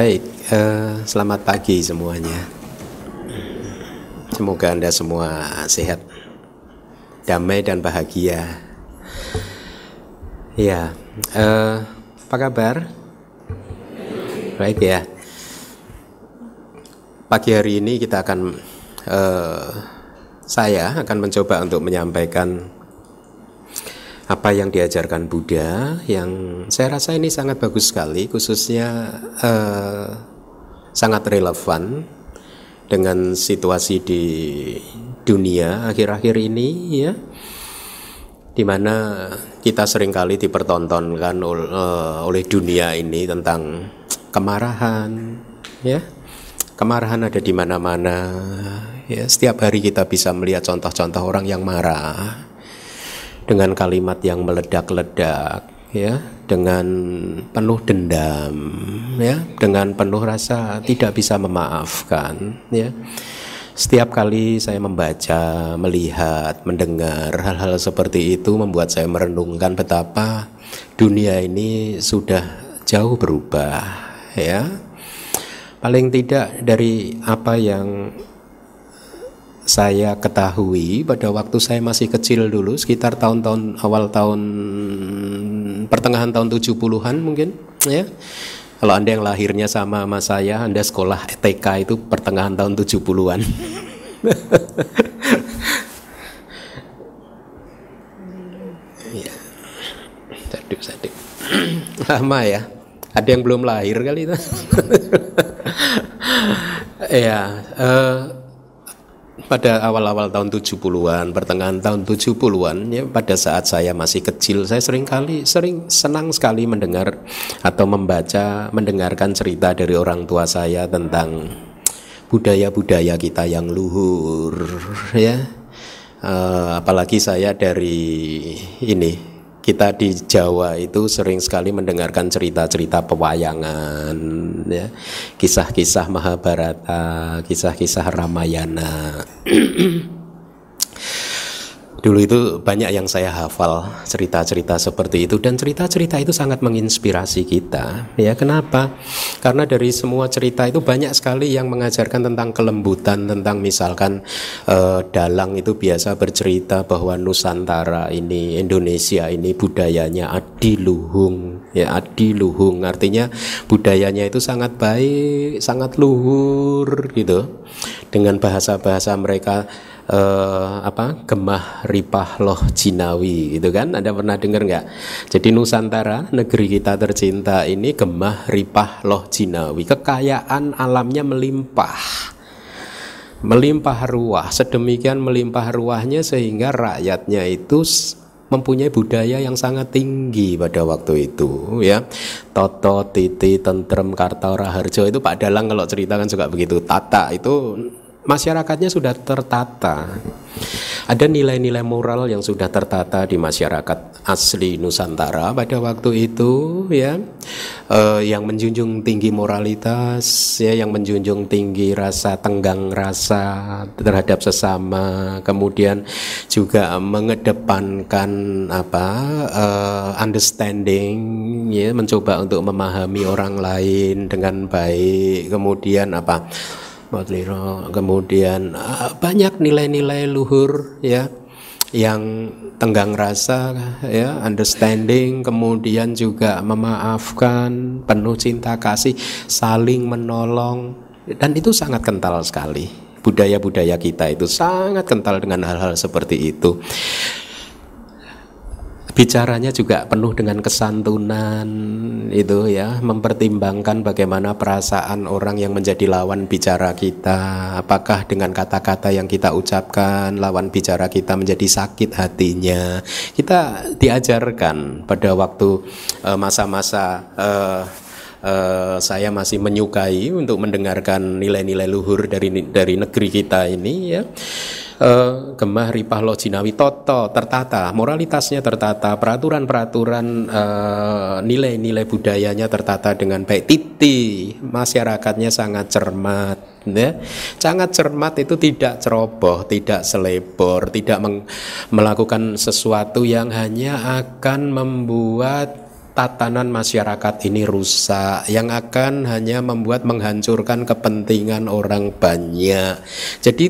Baik, eh, selamat pagi semuanya. Semoga Anda semua sehat, damai dan bahagia. Ya, eh, apa kabar? Baik ya. Pagi hari ini kita akan, eh, saya akan mencoba untuk menyampaikan apa yang diajarkan Buddha yang saya rasa ini sangat bagus sekali khususnya eh, sangat relevan dengan situasi di dunia akhir-akhir ini ya. Di mana kita sering kali dipertontonkan eh, oleh dunia ini tentang kemarahan ya. Kemarahan ada di mana-mana ya. Setiap hari kita bisa melihat contoh-contoh orang yang marah dengan kalimat yang meledak-ledak ya dengan penuh dendam ya dengan penuh rasa tidak bisa memaafkan ya setiap kali saya membaca, melihat, mendengar hal-hal seperti itu membuat saya merenungkan betapa dunia ini sudah jauh berubah ya. Paling tidak dari apa yang saya ketahui pada waktu saya masih kecil dulu sekitar tahun-tahun awal tahun pertengahan tahun 70-an mungkin ya. Kalau Anda yang lahirnya sama sama saya, Anda sekolah TK itu pertengahan tahun 70-an. ya. Saduk, saduk. Lama ya. Ada yang belum lahir kali itu. ya, uh, pada awal-awal tahun 70-an, pertengahan tahun 70-an ya pada saat saya masih kecil saya sering kali sering senang sekali mendengar atau membaca mendengarkan cerita dari orang tua saya tentang budaya-budaya kita yang luhur ya. Uh, apalagi saya dari ini kita di Jawa itu sering sekali mendengarkan cerita-cerita pewayangan ya. Kisah-kisah Mahabharata kisah-kisah Ramayana Dulu itu banyak yang saya hafal cerita-cerita seperti itu dan cerita-cerita itu sangat menginspirasi kita. Ya, kenapa? Karena dari semua cerita itu banyak sekali yang mengajarkan tentang kelembutan, tentang misalkan eh, dalang itu biasa bercerita bahwa Nusantara ini, Indonesia ini budayanya adiluhung, ya adiluhung artinya budayanya itu sangat baik, sangat luhur gitu. Dengan bahasa-bahasa mereka uh, apa gemah ripah loh Jinawi gitu kan? Anda pernah dengar nggak? Jadi Nusantara negeri kita tercinta ini gemah ripah loh Jinawi. Kekayaan alamnya melimpah. Melimpah ruah. Sedemikian melimpah ruahnya sehingga rakyatnya itu mempunyai budaya yang sangat tinggi pada waktu itu ya. Toto Titi Tentrem Kartara Harjo itu Pak Dalang kalau cerita kan juga begitu. Tata itu masyarakatnya sudah tertata. Ada nilai-nilai moral yang sudah tertata di masyarakat asli Nusantara pada waktu itu ya uh, yang menjunjung tinggi moralitas ya yang menjunjung tinggi rasa tenggang rasa terhadap sesama kemudian juga mengedepankan apa uh, understanding ya mencoba untuk memahami orang lain dengan baik kemudian apa kemudian ah, banyak nilai-nilai luhur ya yang tenggang rasa ya understanding kemudian juga memaafkan penuh cinta kasih saling menolong dan itu sangat kental sekali. Budaya-budaya kita itu sangat kental dengan hal-hal seperti itu bicaranya juga penuh dengan kesantunan itu ya mempertimbangkan bagaimana perasaan orang yang menjadi lawan bicara kita. Apakah dengan kata-kata yang kita ucapkan lawan bicara kita menjadi sakit hatinya. Kita diajarkan pada waktu eh, masa-masa uh, uh, saya masih menyukai untuk mendengarkan nilai-nilai luhur dari dari negeri kita ini ya uh, gemah ripah lojinawi toto tertata moralitasnya tertata peraturan-peraturan uh, nilai-nilai budayanya tertata dengan baik. Titi masyarakatnya sangat cermat ya. Sangat cermat itu tidak ceroboh tidak selebor tidak melakukan sesuatu yang hanya akan membuat tatanan masyarakat ini rusak, yang akan hanya membuat menghancurkan kepentingan orang banyak. Jadi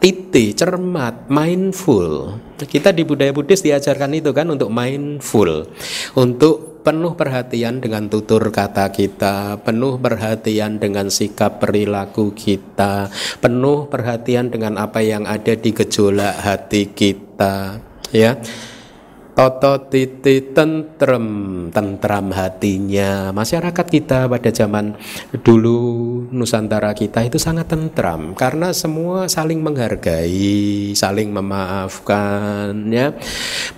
titi, cermat, mindful. Kita di budaya Buddhis diajarkan itu kan untuk mindful, untuk penuh perhatian dengan tutur kata kita, penuh perhatian dengan sikap perilaku kita, penuh perhatian dengan apa yang ada di gejolak hati kita, ya. Toto titi tentrem Tentram hatinya. Masyarakat kita pada zaman dulu Nusantara kita itu sangat tentram Karena semua saling menghargai Saling memaafkan ya.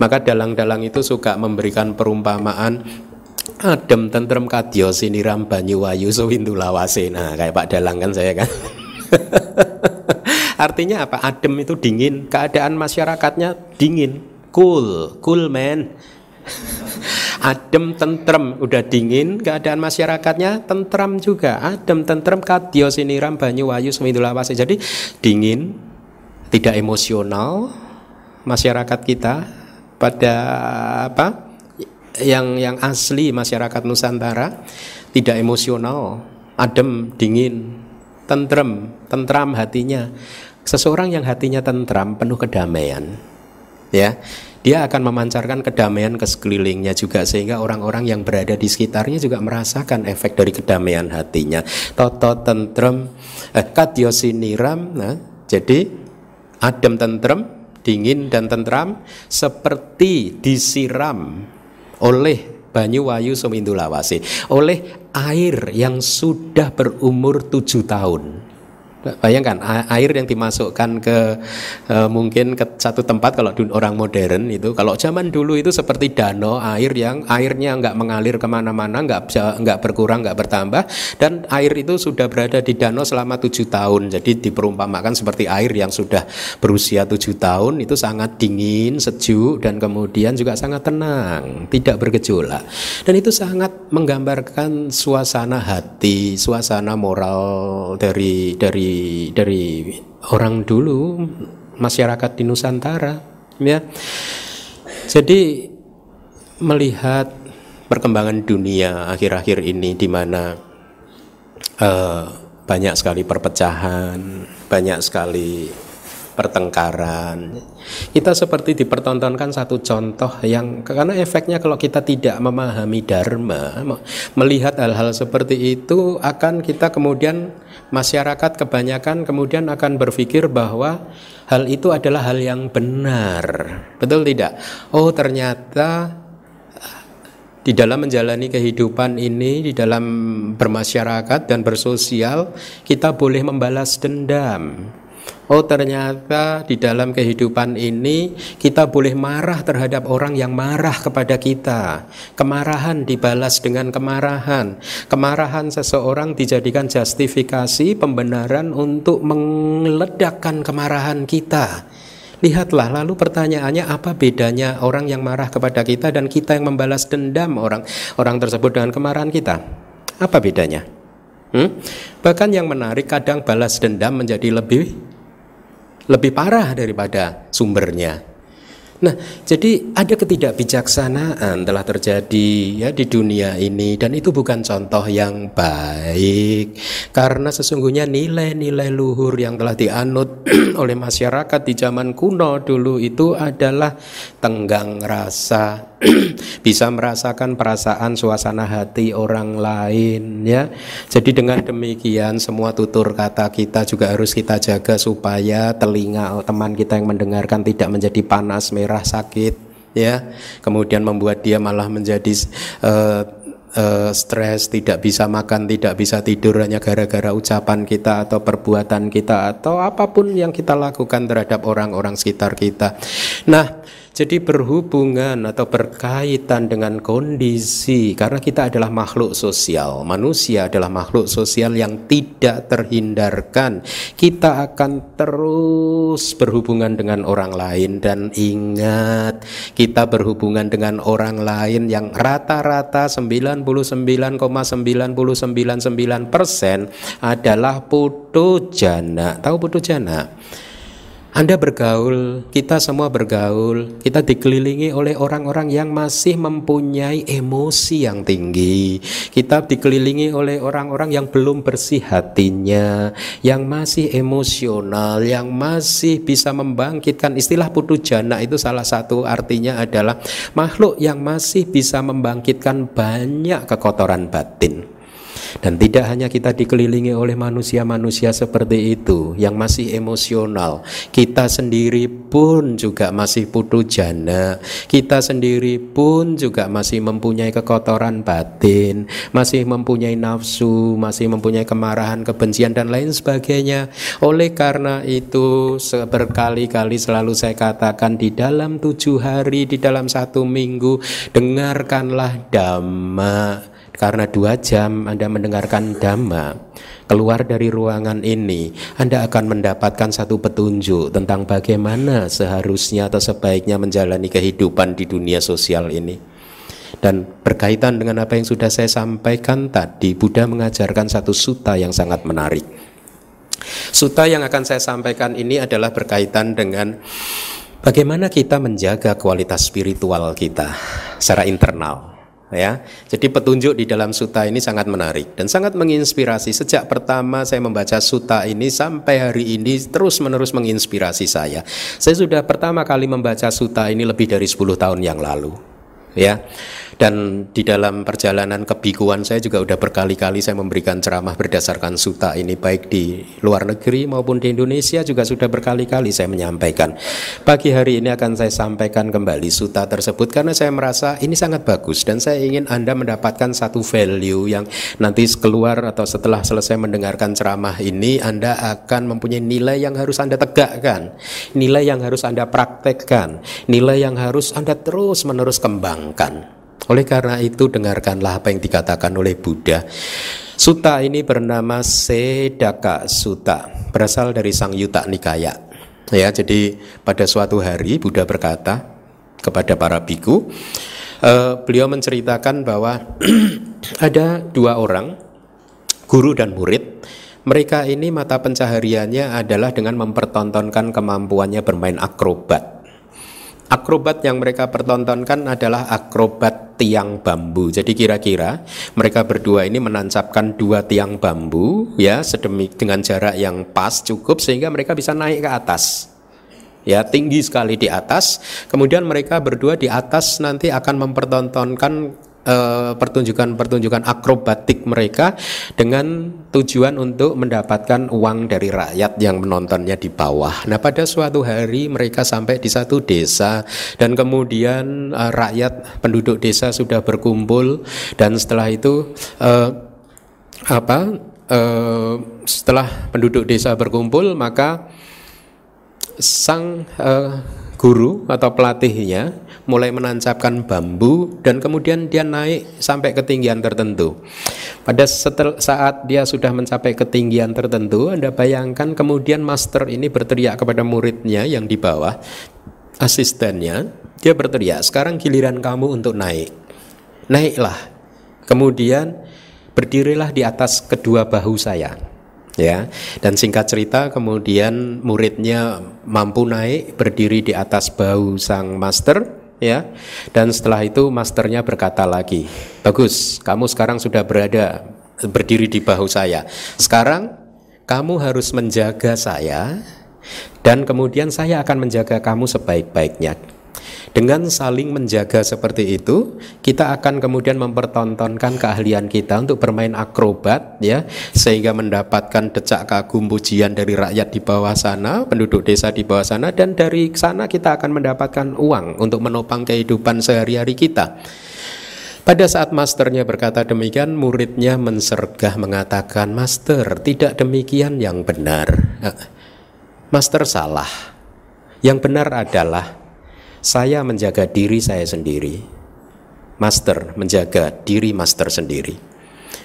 Maka dalang-dalang itu suka memberikan perumpamaan Adem tentrem kadyo siniram banyu wayu sewindu lawase. Nah kayak Pak Dalang kan saya kan. Artinya apa? Adem itu dingin Keadaan masyarakatnya dingin cool, cool man. Adem tentrem, udah dingin keadaan masyarakatnya tentram juga. Adem tentrem kadyo siniram banyu wayu semidulawase. Jadi dingin, tidak emosional masyarakat kita pada apa? Yang yang asli masyarakat Nusantara tidak emosional, adem, dingin, tentrem, tentram hatinya. Seseorang yang hatinya tentram penuh kedamaian ya. Dia akan memancarkan kedamaian ke sekelilingnya juga sehingga orang-orang yang berada di sekitarnya juga merasakan efek dari kedamaian hatinya. Toto tentrem eh, katyosiniram nah, jadi adem tentrem dingin dan tentram seperti disiram oleh banyu wayu sumindulawasi oleh air yang sudah berumur tujuh tahun Bayangkan air yang dimasukkan ke e, mungkin ke satu tempat kalau orang modern itu kalau zaman dulu itu seperti danau air yang airnya nggak mengalir ke mana-mana nggak nggak berkurang nggak bertambah dan air itu sudah berada di danau selama tujuh tahun. Jadi diperumpamakan seperti air yang sudah berusia tujuh tahun itu sangat dingin sejuk dan kemudian juga sangat tenang tidak bergejolak. Dan itu sangat menggambarkan suasana hati suasana moral dari dari dari orang dulu masyarakat di Nusantara ya. Jadi melihat perkembangan dunia akhir-akhir ini di mana uh, banyak sekali perpecahan banyak sekali pertengkaran. Kita seperti dipertontonkan satu contoh yang karena efeknya kalau kita tidak memahami dharma, melihat hal-hal seperti itu akan kita kemudian masyarakat kebanyakan kemudian akan berpikir bahwa hal itu adalah hal yang benar. Betul tidak? Oh, ternyata di dalam menjalani kehidupan ini, di dalam bermasyarakat dan bersosial, kita boleh membalas dendam Oh ternyata di dalam kehidupan ini kita boleh marah terhadap orang yang marah kepada kita. Kemarahan dibalas dengan kemarahan. Kemarahan seseorang dijadikan justifikasi pembenaran untuk meledakkan kemarahan kita. Lihatlah lalu pertanyaannya apa bedanya orang yang marah kepada kita dan kita yang membalas dendam orang orang tersebut dengan kemarahan kita? Apa bedanya? Hmm? Bahkan yang menarik kadang balas dendam menjadi lebih lebih parah daripada sumbernya. Nah, jadi ada ketidakbijaksanaan telah terjadi ya di dunia ini dan itu bukan contoh yang baik karena sesungguhnya nilai-nilai luhur yang telah dianut oleh masyarakat di zaman kuno dulu itu adalah tenggang rasa, bisa merasakan perasaan suasana hati orang lain ya. Jadi dengan demikian semua tutur kata kita juga harus kita jaga supaya telinga teman kita yang mendengarkan tidak menjadi panas merah sakit ya kemudian membuat dia malah menjadi uh, stres tidak bisa makan tidak bisa tidur hanya gara-gara ucapan kita atau perbuatan kita atau apa pun yang kita lakukan terhadap orang-orang sekitar kita nah jadi berhubungan atau berkaitan dengan kondisi karena kita adalah makhluk sosial. Manusia adalah makhluk sosial yang tidak terhindarkan. Kita akan terus berhubungan dengan orang lain dan ingat kita berhubungan dengan orang lain yang rata-rata 99,9999% persen adalah putu jana. Tahu putu jana? Anda bergaul, kita semua bergaul, kita dikelilingi oleh orang-orang yang masih mempunyai emosi yang tinggi. Kita dikelilingi oleh orang-orang yang belum bersih hatinya, yang masih emosional, yang masih bisa membangkitkan istilah putu jana itu salah satu artinya adalah makhluk yang masih bisa membangkitkan banyak kekotoran batin. Dan tidak hanya kita dikelilingi oleh manusia-manusia seperti itu yang masih emosional, kita sendiri pun juga masih putu jana, kita sendiri pun juga masih mempunyai kekotoran batin, masih mempunyai nafsu, masih mempunyai kemarahan, kebencian dan lain sebagainya. Oleh karena itu berkali-kali selalu saya katakan di dalam tujuh hari, di dalam satu minggu, dengarkanlah dhamma karena dua jam Anda mendengarkan dhamma Keluar dari ruangan ini Anda akan mendapatkan satu petunjuk Tentang bagaimana seharusnya atau sebaiknya menjalani kehidupan di dunia sosial ini. Dan berkaitan dengan apa yang sudah saya sampaikan tadi Buddha mengajarkan satu suta yang sangat menarik. Suta yang akan saya sampaikan ini adalah berkaitan dengan Bagaimana kita menjaga kualitas spiritual kita secara internal ya. Jadi petunjuk di dalam suta ini sangat menarik dan sangat menginspirasi. Sejak pertama saya membaca suta ini sampai hari ini terus-menerus menginspirasi saya. Saya sudah pertama kali membaca suta ini lebih dari 10 tahun yang lalu. Ya. Dan di dalam perjalanan kebikuan saya juga udah berkali-kali saya memberikan ceramah berdasarkan suta ini baik di luar negeri maupun di Indonesia juga sudah berkali-kali saya menyampaikan. Pagi hari ini akan saya sampaikan kembali suta tersebut karena saya merasa ini sangat bagus dan saya ingin Anda mendapatkan satu value yang nanti keluar atau setelah selesai mendengarkan ceramah ini Anda akan mempunyai nilai yang harus Anda tegakkan, nilai yang harus Anda praktekkan, nilai yang harus Anda terus-menerus kembangkan. Oleh karena itu dengarkanlah apa yang dikatakan oleh Buddha. Suta ini bernama Sedaka Suta, berasal dari Sang Yuta Nikaya. Ya, jadi pada suatu hari Buddha berkata kepada para biku, uh, beliau menceritakan bahwa ada dua orang, guru dan murid. Mereka ini mata pencahariannya adalah dengan mempertontonkan kemampuannya bermain akrobat. Akrobat yang mereka pertontonkan adalah akrobat tiang bambu. Jadi kira-kira mereka berdua ini menancapkan dua tiang bambu ya sedemik dengan jarak yang pas cukup sehingga mereka bisa naik ke atas. Ya, tinggi sekali di atas. Kemudian mereka berdua di atas nanti akan mempertontonkan pertunjukan-pertunjukan akrobatik mereka dengan tujuan untuk mendapatkan uang dari rakyat yang menontonnya di bawah. Nah, pada suatu hari mereka sampai di satu desa dan kemudian uh, rakyat penduduk desa sudah berkumpul dan setelah itu uh, apa uh, setelah penduduk desa berkumpul maka sang uh, guru atau pelatihnya mulai menancapkan bambu dan kemudian dia naik sampai ketinggian tertentu. Pada setel, saat dia sudah mencapai ketinggian tertentu, Anda bayangkan kemudian master ini berteriak kepada muridnya yang di bawah, asistennya, dia berteriak, "Sekarang giliran kamu untuk naik." Naiklah. Kemudian berdirilah di atas kedua bahu saya ya dan singkat cerita kemudian muridnya mampu naik berdiri di atas bahu sang master ya. Dan setelah itu masternya berkata lagi, "Bagus, kamu sekarang sudah berada berdiri di bahu saya. Sekarang kamu harus menjaga saya dan kemudian saya akan menjaga kamu sebaik-baiknya." Dengan saling menjaga seperti itu, kita akan kemudian mempertontonkan keahlian kita untuk bermain akrobat ya, sehingga mendapatkan decak kagum pujian dari rakyat di bawah sana, penduduk desa di bawah sana dan dari sana kita akan mendapatkan uang untuk menopang kehidupan sehari-hari kita. Pada saat masternya berkata demikian, muridnya mensergah mengatakan, "Master, tidak demikian yang benar." Master salah. Yang benar adalah saya menjaga diri saya sendiri. Master menjaga diri master sendiri.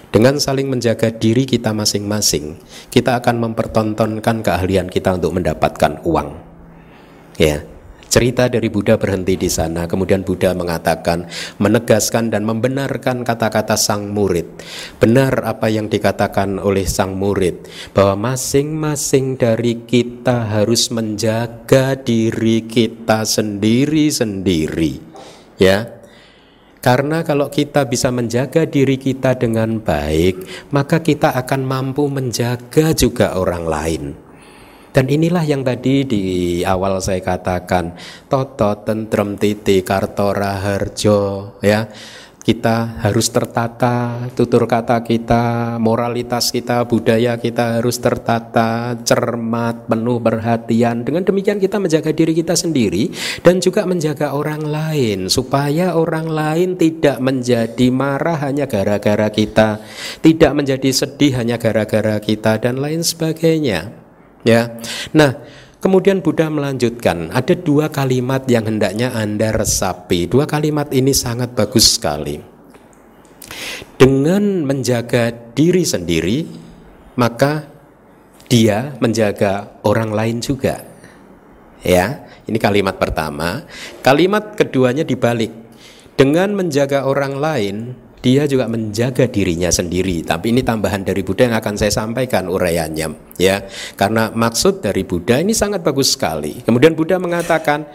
Dengan saling menjaga diri kita masing-masing, kita akan mempertontonkan keahlian kita untuk mendapatkan uang. Ya. Cerita dari Buddha berhenti di sana. Kemudian Buddha mengatakan, menegaskan dan membenarkan kata-kata sang murid. Benar apa yang dikatakan oleh sang murid bahwa masing-masing dari kita harus menjaga diri kita sendiri-sendiri. Ya. Karena kalau kita bisa menjaga diri kita dengan baik, maka kita akan mampu menjaga juga orang lain. Dan inilah yang tadi di awal saya katakan Toto tentrem titi kartora harjo ya kita harus tertata, tutur kata kita, moralitas kita, budaya kita harus tertata, cermat, penuh perhatian. Dengan demikian kita menjaga diri kita sendiri dan juga menjaga orang lain supaya orang lain tidak menjadi marah hanya gara-gara kita, tidak menjadi sedih hanya gara-gara kita dan lain sebagainya. Ya. Nah, kemudian Buddha melanjutkan, ada dua kalimat yang hendaknya Anda resapi. Dua kalimat ini sangat bagus sekali. Dengan menjaga diri sendiri, maka dia menjaga orang lain juga. Ya, ini kalimat pertama. Kalimat keduanya dibalik. Dengan menjaga orang lain, dia juga menjaga dirinya sendiri. Tapi ini tambahan dari Buddha yang akan saya sampaikan uraiannya, ya. Karena maksud dari Buddha ini sangat bagus sekali. Kemudian Buddha mengatakan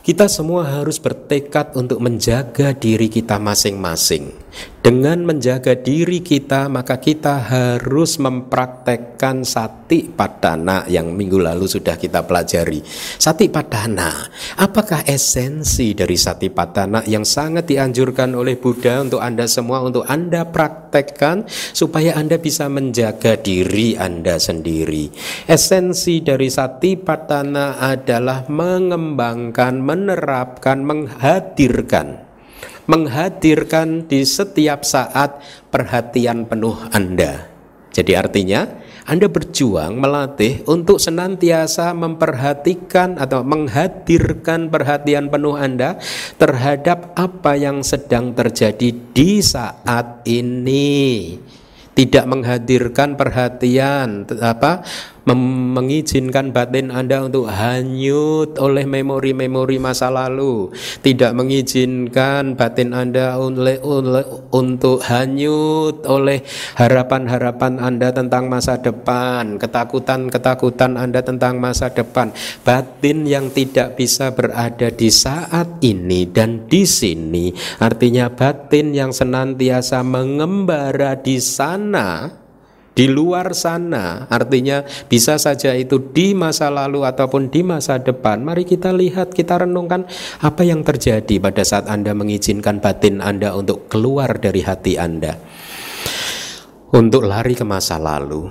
kita semua harus bertekad untuk menjaga diri kita masing-masing. Dengan menjaga diri kita, maka kita harus mempraktekkan sati padana yang minggu lalu sudah kita pelajari. Sati padana, apakah esensi dari sati padana yang sangat dianjurkan oleh Buddha untuk Anda semua, untuk Anda praktekkan supaya Anda bisa menjaga diri Anda sendiri. Esensi dari sati padana adalah mengembangkan, menerapkan, menghadirkan menghadirkan di setiap saat perhatian penuh Anda. Jadi artinya Anda berjuang melatih untuk senantiasa memperhatikan atau menghadirkan perhatian penuh Anda terhadap apa yang sedang terjadi di saat ini. Tidak menghadirkan perhatian apa mengizinkan batin Anda untuk hanyut oleh memori-memori masa lalu, tidak mengizinkan batin Anda oleh, untuk hanyut oleh harapan-harapan Anda tentang masa depan, ketakutan-ketakutan Anda tentang masa depan. Batin yang tidak bisa berada di saat ini dan di sini, artinya batin yang senantiasa mengembara di sana di luar sana, artinya bisa saja itu di masa lalu ataupun di masa depan. Mari kita lihat, kita renungkan apa yang terjadi pada saat Anda mengizinkan batin Anda untuk keluar dari hati Anda. Untuk lari ke masa lalu.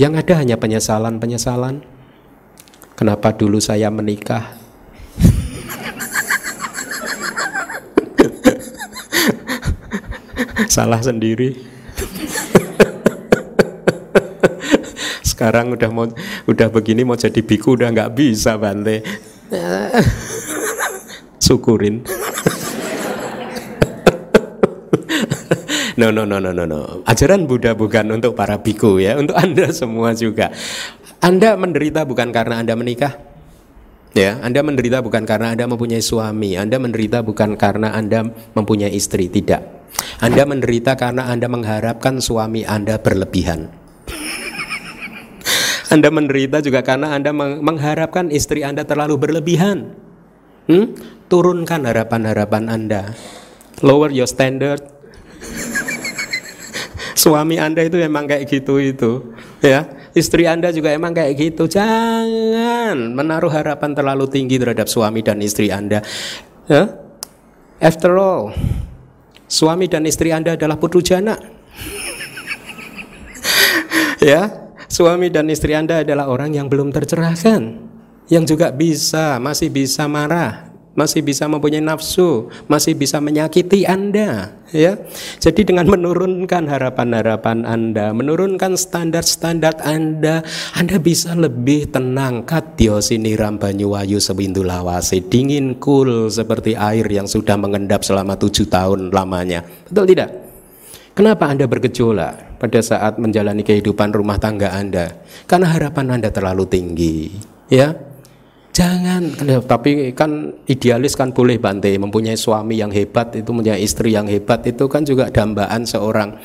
Yang ada hanya penyesalan-penyesalan. Kenapa dulu saya menikah? Salah sendiri. Sekarang udah mau udah begini mau jadi biku udah nggak bisa Bante. Syukurin. No no no no no no. Ajaran Buddha bukan untuk para biku ya untuk anda semua juga. Anda menderita bukan karena anda menikah? Ya, Anda menderita bukan karena Anda mempunyai suami, Anda menderita bukan karena Anda mempunyai istri, tidak. Anda menderita karena Anda mengharapkan suami Anda berlebihan. Anda menderita juga karena Anda mengharapkan istri Anda terlalu berlebihan. Hmm? Turunkan harapan-harapan Anda. Lower your standard. Suami Anda itu emang kayak gitu itu, ya. Istri Anda juga emang kayak gitu. Jangan menaruh harapan terlalu tinggi terhadap suami dan istri Anda. Ya? After all, suami dan istri Anda adalah putu jana. ya, suami dan istri Anda adalah orang yang belum tercerahkan, yang juga bisa, masih bisa marah, masih bisa mempunyai nafsu, masih bisa menyakiti Anda, ya. Jadi dengan menurunkan harapan-harapan Anda, menurunkan standar-standar Anda, Anda bisa lebih tenang. Katyo siniram banyuwayu sewindu lawase, dingin cool seperti air yang sudah mengendap selama tujuh tahun lamanya. Betul tidak? Kenapa Anda bergejolak pada saat menjalani kehidupan rumah tangga Anda? Karena harapan Anda terlalu tinggi, ya. Jangan, tapi kan idealis kan boleh Bante mempunyai suami yang hebat itu mempunyai istri yang hebat itu kan juga dambaan seorang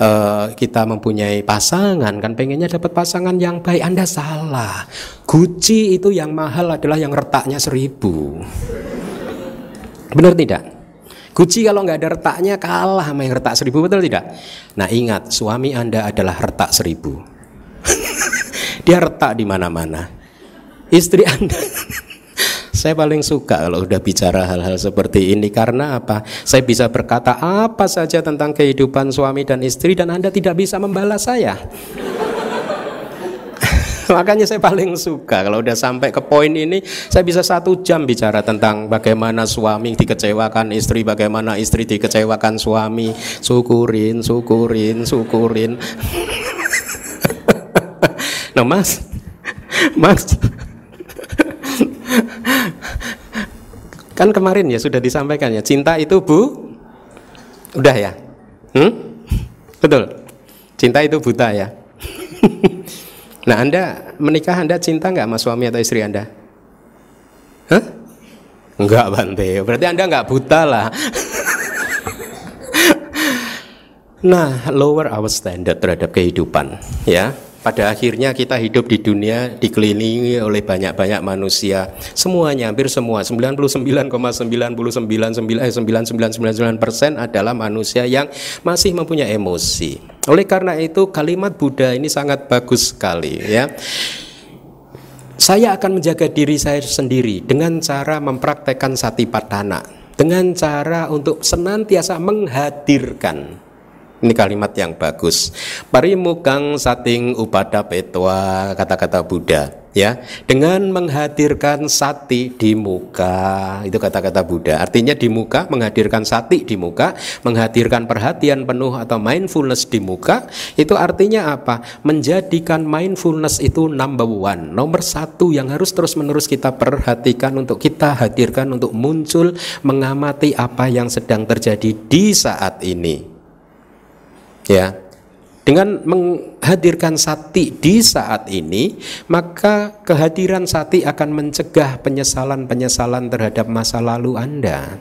uh, kita mempunyai pasangan kan pengennya dapat pasangan yang baik. Anda salah. Gucci itu yang mahal adalah yang retaknya seribu. Benar tidak? Gucci kalau nggak ada retaknya kalah sama yang retak seribu betul tidak? Nah ingat suami anda adalah retak seribu. Dia retak di mana-mana istri Anda. Saya paling suka kalau udah bicara hal-hal seperti ini karena apa? Saya bisa berkata apa saja tentang kehidupan suami dan istri dan Anda tidak bisa membalas saya. Makanya saya paling suka kalau udah sampai ke poin ini saya bisa satu jam bicara tentang bagaimana suami dikecewakan istri, bagaimana istri dikecewakan suami, syukurin, syukurin, syukurin. nah mas, mas, kan kemarin ya sudah disampaikan ya cinta itu bu udah ya? Hmm? betul. Cinta itu buta ya nah anda menikah anda cinta nggak sama suami atau istri anda Hah? Enggak Bante, berarti Anda nggak buta lah. nah, lower our standard terhadap kehidupan, ya pada akhirnya kita hidup di dunia dikelilingi oleh banyak-banyak manusia. Semuanya, hampir semua, 99,99999 eh, persen adalah manusia yang masih mempunyai emosi. Oleh karena itu kalimat Buddha ini sangat bagus sekali ya. Saya akan menjaga diri saya sendiri dengan cara mempraktekkan satipatthana, dengan cara untuk senantiasa menghadirkan ini kalimat yang bagus. Parimukang sating upada petwa kata-kata Buddha ya. Dengan menghadirkan sati di muka itu kata-kata Buddha. Artinya di muka menghadirkan sati di muka menghadirkan perhatian penuh atau mindfulness di muka itu artinya apa? Menjadikan mindfulness itu number one nomor satu yang harus terus menerus kita perhatikan untuk kita hadirkan untuk muncul mengamati apa yang sedang terjadi di saat ini ya. Dengan menghadirkan sati di saat ini, maka kehadiran sati akan mencegah penyesalan-penyesalan terhadap masa lalu Anda.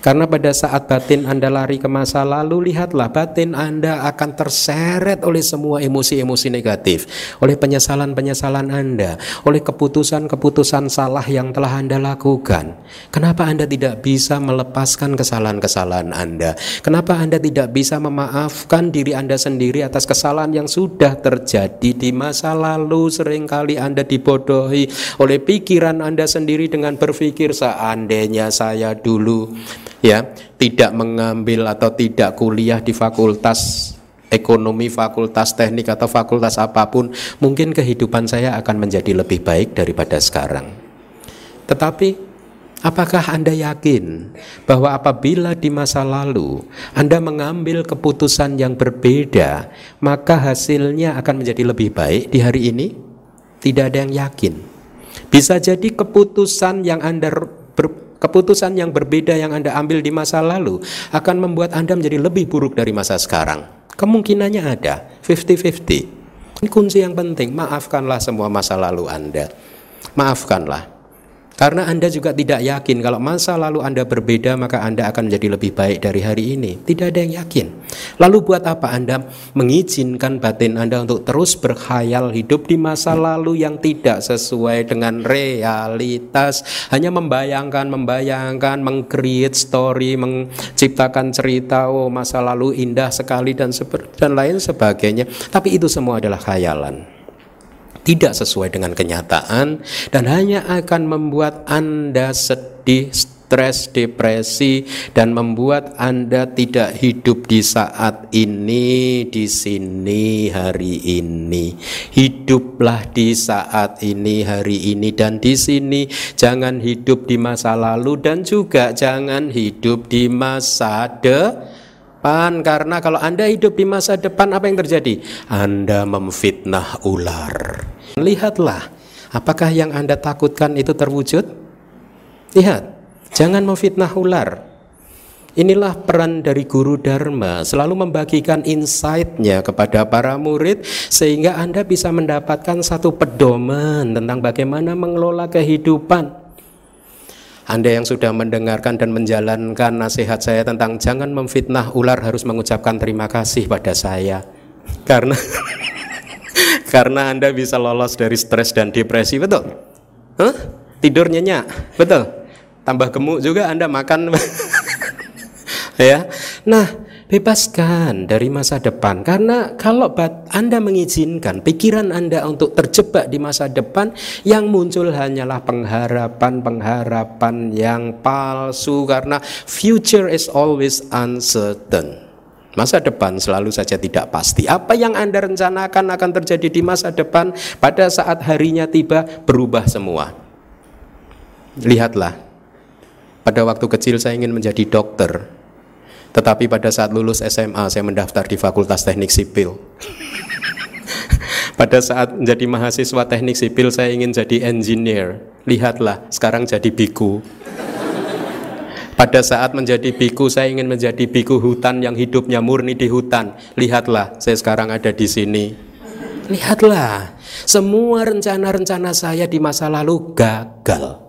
Karena pada saat batin Anda lari ke masa lalu, lihatlah batin Anda akan terseret oleh semua emosi-emosi negatif, oleh penyesalan-penyesalan Anda, oleh keputusan-keputusan salah yang telah Anda lakukan. Kenapa Anda tidak bisa melepaskan kesalahan-kesalahan Anda? Kenapa Anda tidak bisa memaafkan diri Anda sendiri atas kesalahan yang sudah terjadi di masa lalu sering kali Anda dibodohi oleh pikiran Anda sendiri dengan berpikir seandainya saya dulu ya tidak mengambil atau tidak kuliah di fakultas ekonomi, fakultas teknik atau fakultas apa pun, mungkin kehidupan saya akan menjadi lebih baik daripada sekarang. Tetapi Apakah Anda yakin bahwa apabila di masa lalu Anda mengambil keputusan yang berbeda, maka hasilnya akan menjadi lebih baik di hari ini? Tidak ada yang yakin. Bisa jadi keputusan yang Anda ber, keputusan yang berbeda yang Anda ambil di masa lalu akan membuat Anda menjadi lebih buruk dari masa sekarang. Kemungkinannya ada, 50-50. Ini kunci yang penting, maafkanlah semua masa lalu Anda. Maafkanlah. Karena Anda juga tidak yakin kalau masa lalu Anda berbeda maka Anda akan menjadi lebih baik dari hari ini. Tidak ada yang yakin. Lalu buat apa Anda mengizinkan batin Anda untuk terus berkhayal hidup di masa lalu yang tidak sesuai dengan realitas, hanya membayangkan, membayangkan, mengcreate story, menciptakan cerita, oh masa lalu indah sekali dan dan lain sebagainya. Tapi itu semua adalah khayalan tidak sesuai dengan kenyataan dan hanya akan membuat Anda sedih, stres, depresi dan membuat Anda tidak hidup di saat ini, di sini, hari ini. Hiduplah di saat ini, hari ini dan di sini. Jangan hidup di masa lalu dan juga jangan hidup di masa depan depan karena kalau Anda hidup di masa depan apa yang terjadi? Anda memfitnah ular. Lihatlah, apakah yang Anda takutkan itu terwujud? Lihat, jangan memfitnah ular. Inilah peran dari guru Dharma, selalu membagikan insight-nya kepada para murid sehingga Anda bisa mendapatkan satu pedoman tentang bagaimana mengelola kehidupan. Anda yang sudah mendengarkan dan menjalankan nasihat saya tentang jangan memfitnah ular harus mengucapkan terima kasih pada saya. Karena karena Anda bisa lolos dari stres dan depresi, betul? Huh? Tidur nyenyak, betul? Tambah gemuk juga Anda makan ya. Nah, bebaskan dari masa depan karena kalau Anda mengizinkan pikiran Anda untuk terjebak di masa depan yang muncul hanyalah pengharapan-pengharapan yang palsu karena future is always uncertain. Masa depan selalu saja tidak pasti. Apa yang Anda rencanakan akan terjadi di masa depan pada saat harinya tiba berubah semua. Lihatlah, pada waktu kecil saya ingin menjadi dokter. Tetapi pada saat lulus SMA saya mendaftar di Fakultas Teknik Sipil. pada saat menjadi mahasiswa teknik sipil saya ingin jadi engineer. Lihatlah, sekarang jadi biku. Pada saat menjadi biku saya ingin menjadi biku hutan yang hidupnya murni di hutan. Lihatlah, saya sekarang ada di sini. Lihatlah, semua rencana-rencana saya di masa lalu gagal.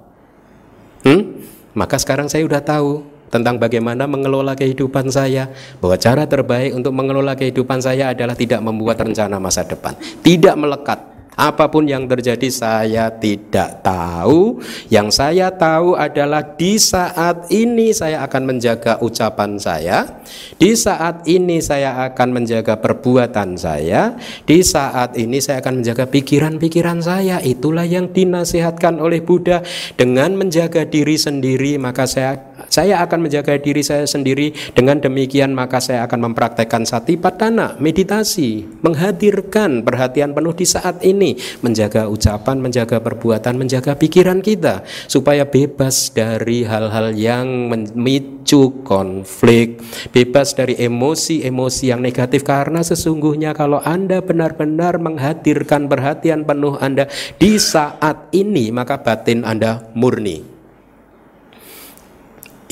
Hmm? Maka sekarang saya sudah tahu tentang bagaimana mengelola kehidupan saya, bahwa cara terbaik untuk mengelola kehidupan saya adalah tidak membuat rencana masa depan, tidak melekat Apa pun yang terjadi saya tidak tahu. Yang saya tahu adalah di saat ini saya akan menjaga ucapan saya. Di saat ini saya akan menjaga perbuatan saya. Di saat ini saya akan menjaga pikiran-pikiran saya. Itulah yang dinasihatkan oleh Buddha dengan menjaga diri sendiri maka saya saya akan menjaga diri saya sendiri. Dengan demikian maka saya akan mempraktekkan satipatthana, meditasi, menghadirkan perhatian penuh di saat ini, menjaga ucapan, menjaga perbuatan, menjaga pikiran kita supaya bebas dari hal-hal yang memicu konflik, bebas dari emosi-emosi yang negatif. Karena sesungguhnya kalau Anda benar-benar menghadirkan perhatian penuh Anda di saat ini maka batin Anda murni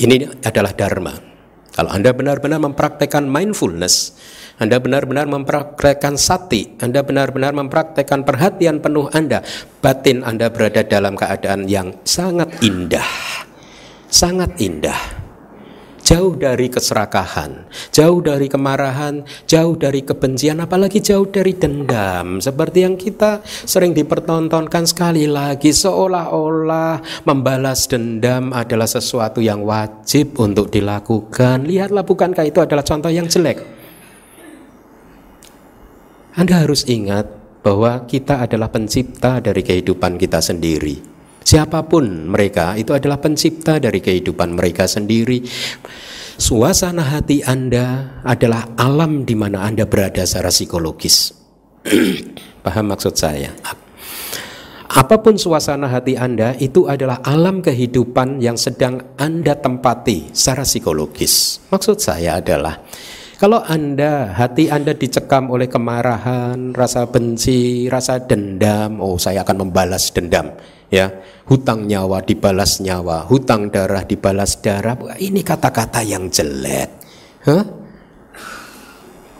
ini adalah dharma. Kalau Anda benar-benar mempraktekkan mindfulness, Anda benar-benar mempraktekkan sati, Anda benar-benar mempraktekkan perhatian penuh Anda, batin Anda berada dalam keadaan yang sangat indah. Sangat indah jauh dari keserakahan, jauh dari kemarahan, jauh dari kebencian, apalagi jauh dari dendam. Seperti yang kita sering dipertontonkan sekali lagi, seolah-olah membalas dendam adalah sesuatu yang wajib untuk dilakukan. Lihatlah, bukankah itu adalah contoh yang jelek? Anda harus ingat bahwa kita adalah pencipta dari kehidupan kita sendiri. Siapa pun mereka itu adalah pencipta dari kehidupan mereka sendiri. Suasana hati Anda adalah alam di mana Anda berada secara psikologis. Paham maksud saya? Apa pun suasana hati Anda itu adalah alam kehidupan yang sedang Anda tempati secara psikologis. Maksud saya adalah kalau Anda, hati Anda dicekam oleh kemarahan, rasa benci, rasa dendam, oh saya akan membalas dendam ya hutang nyawa dibalas nyawa hutang darah dibalas darah. Ini kata-kata yang jelek. Huh?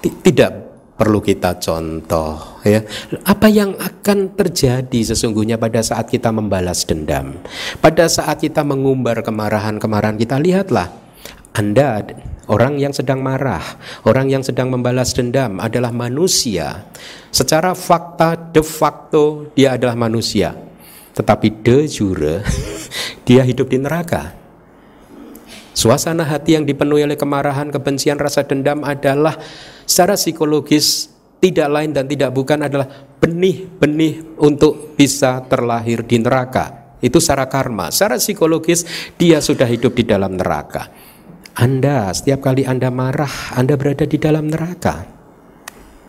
tidak perlu kita contoh ya. Apa yang akan terjadi sesungguhnya pada saat kita membalas dendam? Pada saat kita mengumbar kemarahan-kemarahan kita lihatlah. Anda orang yang sedang marah, orang yang sedang membalas dendam adalah manusia. Secara fakta de facto dia adalah manusia tetapi de jure dia hidup di neraka. Suasana hati yang dipenuhi oleh kemarahan, kebencian, rasa dendam adalah secara psikologis tidak lain dan tidak bukan adalah benih-benih untuk bisa terlahir di neraka. Itu secara karma. Secara psikologis dia sudah hidup di dalam neraka. Anda setiap kali Anda marah, Anda berada di dalam neraka.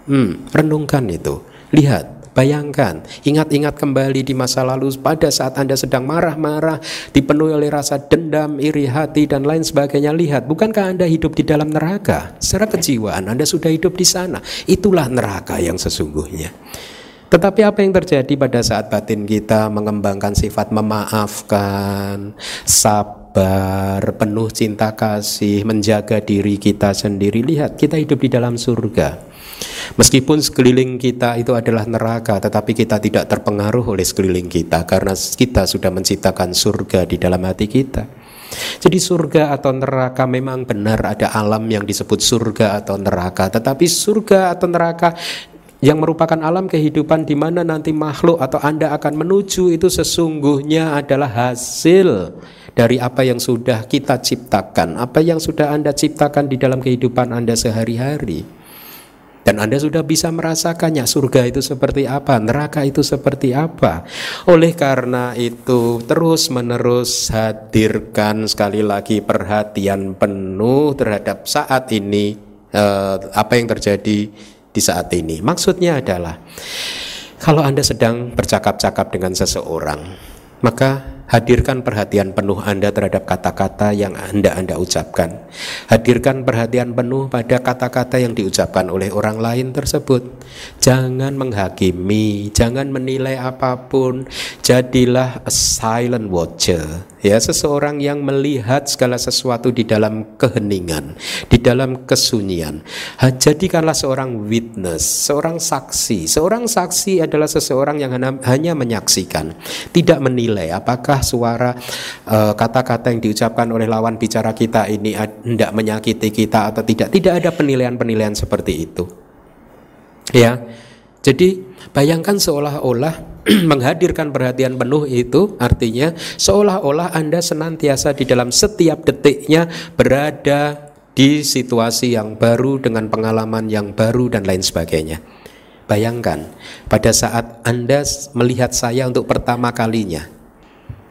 Hmm, renungkan itu. Lihat, Bayangkan, ingat-ingat kembali di masa lalu pada saat Anda sedang marah-marah, dipenuhi oleh rasa dendam, iri hati, dan lain sebagainya. Lihat, bukankah Anda hidup di dalam neraka? Secara kejiwaan Anda sudah hidup di sana. Itulah neraka yang sesungguhnya. Tetapi apa yang terjadi pada saat batin kita mengembangkan sifat memaafkan, sab sabar, penuh cinta kasih, menjaga diri kita sendiri. Lihat, kita hidup di dalam surga. Meskipun sekeliling kita itu adalah neraka, tetapi kita tidak terpengaruh oleh sekeliling kita karena kita sudah menciptakan surga di dalam hati kita. Jadi surga atau neraka memang benar ada alam yang disebut surga atau neraka, tetapi surga atau neraka yang merupakan alam kehidupan di mana nanti makhluk atau Anda akan menuju itu sesungguhnya adalah hasil dari apa yang sudah kita ciptakan, apa yang sudah Anda ciptakan di dalam kehidupan Anda sehari-hari. Dan Anda sudah bisa merasakannya surga itu seperti apa, neraka itu seperti apa. Oleh karena itu terus menerus hadirkan sekali lagi perhatian penuh terhadap saat ini eh, apa yang terjadi di saat ini. Maksudnya adalah kalau Anda sedang bercakap-cakap dengan seseorang, maka hadirkan perhatian penuh Anda terhadap kata-kata yang Anda Anda ucapkan. Hadirkan perhatian penuh pada kata-kata yang diucapkan oleh orang lain tersebut. Jangan menghakimi, jangan menilai apa pun. Jadilah a silent watcher ya seseorang yang melihat segala sesuatu di dalam keheningan, di dalam kesunyian. Jadikanlah seorang witness, seorang saksi. Seorang saksi adalah seseorang yang hanya menyaksikan, tidak menilai apakah suara eh, kata-kata uh, yang diucapkan oleh lawan bicara kita ini tidak menyakiti kita atau tidak. Tidak ada penilaian-penilaian seperti itu. Ya. Jadi bayangkan seolah-olah menghadirkan perhatian penuh itu artinya seolah-olah Anda senantiasa di dalam setiap detiknya berada di situasi yang baru dengan pengalaman yang baru dan lain sebagainya. Bayangkan pada saat Anda melihat saya untuk pertama kalinya,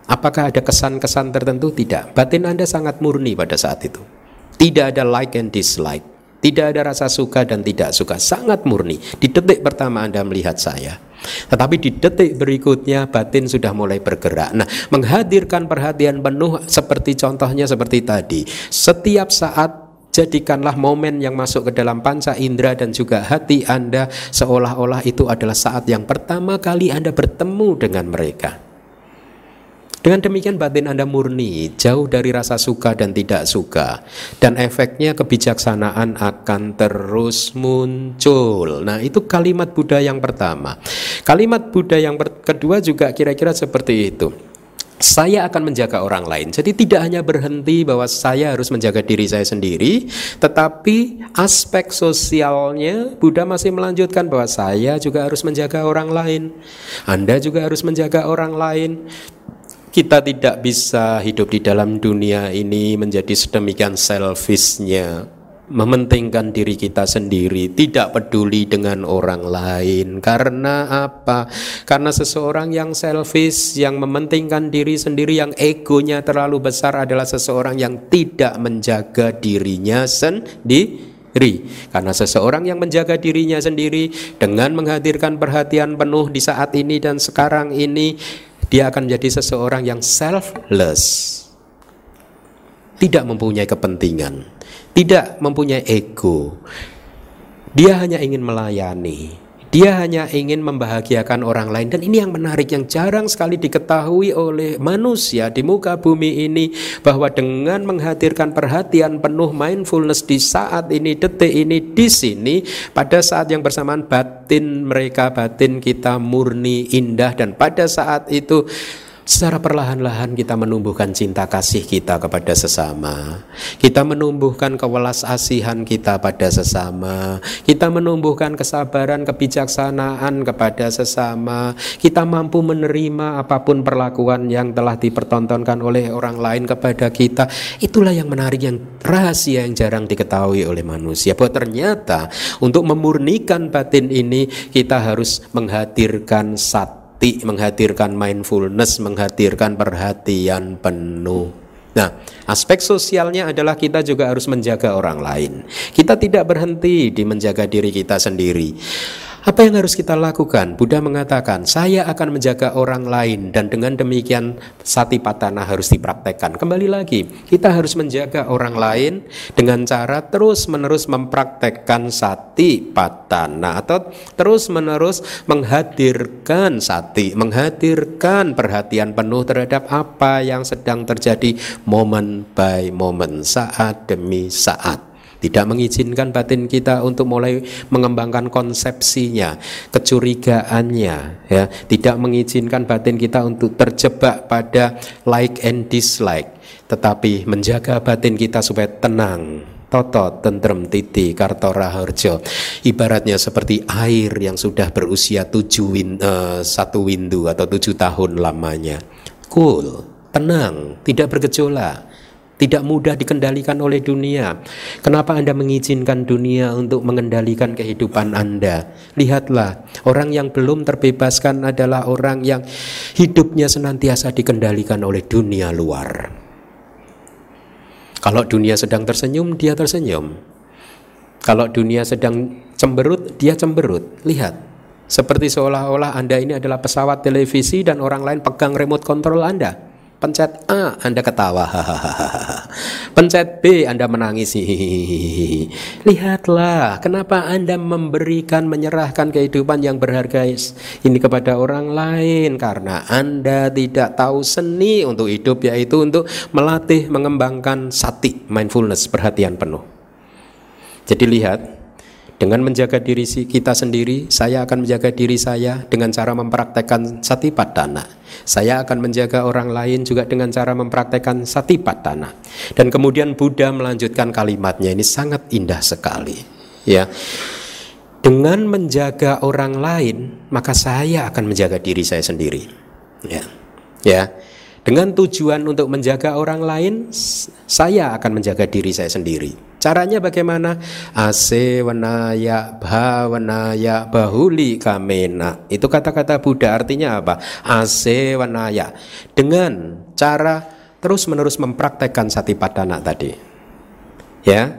apakah ada kesan-kesan tertentu? Tidak. Batin Anda sangat murni pada saat itu. Tidak ada like and dislike. Tidak ada rasa suka dan tidak suka, sangat murni. Di detik pertama Anda melihat saya. Tetapi di detik berikutnya batin sudah mulai bergerak. Nah, menghadirkan perhatian penuh seperti contohnya seperti tadi. Setiap saat jadikanlah momen yang masuk ke dalam panca indera dan juga hati Anda seolah-olah itu adalah saat yang pertama kali Anda bertemu dengan mereka. Dengan demikian batin Anda murni, jauh dari rasa suka dan tidak suka. Dan efeknya kebijaksanaan akan terus muncul. Nah itu kalimat Buddha yang pertama. Kalimat Buddha yang kedua juga kira-kira seperti itu saya akan menjaga orang lain. Jadi tidak hanya berhenti bahwa saya harus menjaga diri saya sendiri, tetapi aspek sosialnya Buddha masih melanjutkan bahwa saya juga harus menjaga orang lain. Anda juga harus menjaga orang lain. Kita tidak bisa hidup di dalam dunia ini menjadi sedemikian selfishnya mementingkan diri kita sendiri, tidak peduli dengan orang lain. Karena apa? Karena seseorang yang selfish, yang mementingkan diri sendiri, yang egonya terlalu besar adalah seseorang yang tidak menjaga dirinya sendiri. Karena seseorang yang menjaga dirinya sendiri dengan menghadirkan perhatian penuh di saat ini dan sekarang ini dia akan menjadi seseorang yang selfless. Tidak mempunyai kepentingan, tidak mempunyai ego. Dia hanya ingin melayani. Dia hanya ingin membahagiakan orang lain. Dan ini yang menarik yang jarang sekali diketahui oleh manusia di muka bumi ini bahwa dengan menghadirkan perhatian penuh mindfulness di saat ini detik ini di sini pada saat yang bersamaan batin mereka batin kita murni indah. Dan pada saat itu Secara perlahan-lahan kita menumbuhkan cinta kasih kita kepada sesama. Kita menumbuhkan kewelas asihan kita pada sesama. Kita menumbuhkan kesabaran, kebijaksanaan kepada sesama. Kita mampu menerima apa pun perlakuan yang telah dipertontonkan oleh orang lain kepada kita. Itulah yang menarik, yang rahasia yang jarang diketahui oleh manusia. Bahwa ternyata untuk memurnikan batin ini kita harus menghadirkan satu hati, menghadirkan mindfulness, menghadirkan perhatian penuh. Nah, aspek sosialnya adalah kita juga harus menjaga orang lain. Kita tidak berhenti di menjaga diri kita sendiri. Apa yang harus kita lakukan? Buddha mengatakan, saya akan menjaga orang lain dan dengan demikian sati patana harus dipraktekkan. Kembali lagi, kita harus menjaga orang lain dengan cara terus-menerus mempraktekkan sati patana atau terus-menerus menghadirkan sati, menghadirkan perhatian penuh terhadap apa yang sedang terjadi moment by moment, saat demi saat tidak mengizinkan batin kita untuk mulai mengembangkan konsepsinya, kecurigaannya, ya, tidak mengizinkan batin kita untuk terjebak pada like and dislike, tetapi menjaga batin kita supaya tenang, Toto, tentrem, titi, kartora, harjo Ibaratnya seperti air yang sudah berusia tujuh win, uh, satu windu atau tujuh tahun lamanya. Cool, tenang, tidak bergejolak tidak mudah dikendalikan oleh dunia. Kenapa Anda mengizinkan dunia untuk mengendalikan kehidupan Anda? Lihatlah, orang yang belum terbebaskan adalah orang yang hidupnya senantiasa dikendalikan oleh dunia luar. Kalau dunia sedang tersenyum, dia tersenyum. Kalau dunia sedang cemberut, dia cemberut. Lihat, seperti seolah-olah Anda ini adalah pesawat televisi dan orang lain pegang remote control Anda. Pencet A, Anda ketawa. Pencet B, Anda menangis. Lihatlah, kenapa Anda memberikan, menyerahkan kehidupan yang berharga ini kepada orang lain? Karena Anda tidak tahu seni untuk hidup, yaitu untuk melatih, mengembangkan sati, mindfulness, perhatian penuh. Jadi lihat, dengan menjaga diri kita sendiri, saya akan menjaga diri saya dengan cara mempraktekkan satipatthana. Saya akan menjaga orang lain juga dengan cara mempraktekkan satipatthana. Dan kemudian Buddha melanjutkan kalimatnya ini sangat indah sekali. Ya, dengan menjaga orang lain, maka saya akan menjaga diri saya sendiri. Ya, ya. Dengan tujuan untuk menjaga orang lain, saya akan menjaga diri saya sendiri. Caranya bagaimana? Ase wanaya bhawanaya bahuli kamena. Itu kata-kata Buddha artinya apa? Ase wanaya. Dengan cara terus-menerus mempraktekkan satipatthana tadi. Ya,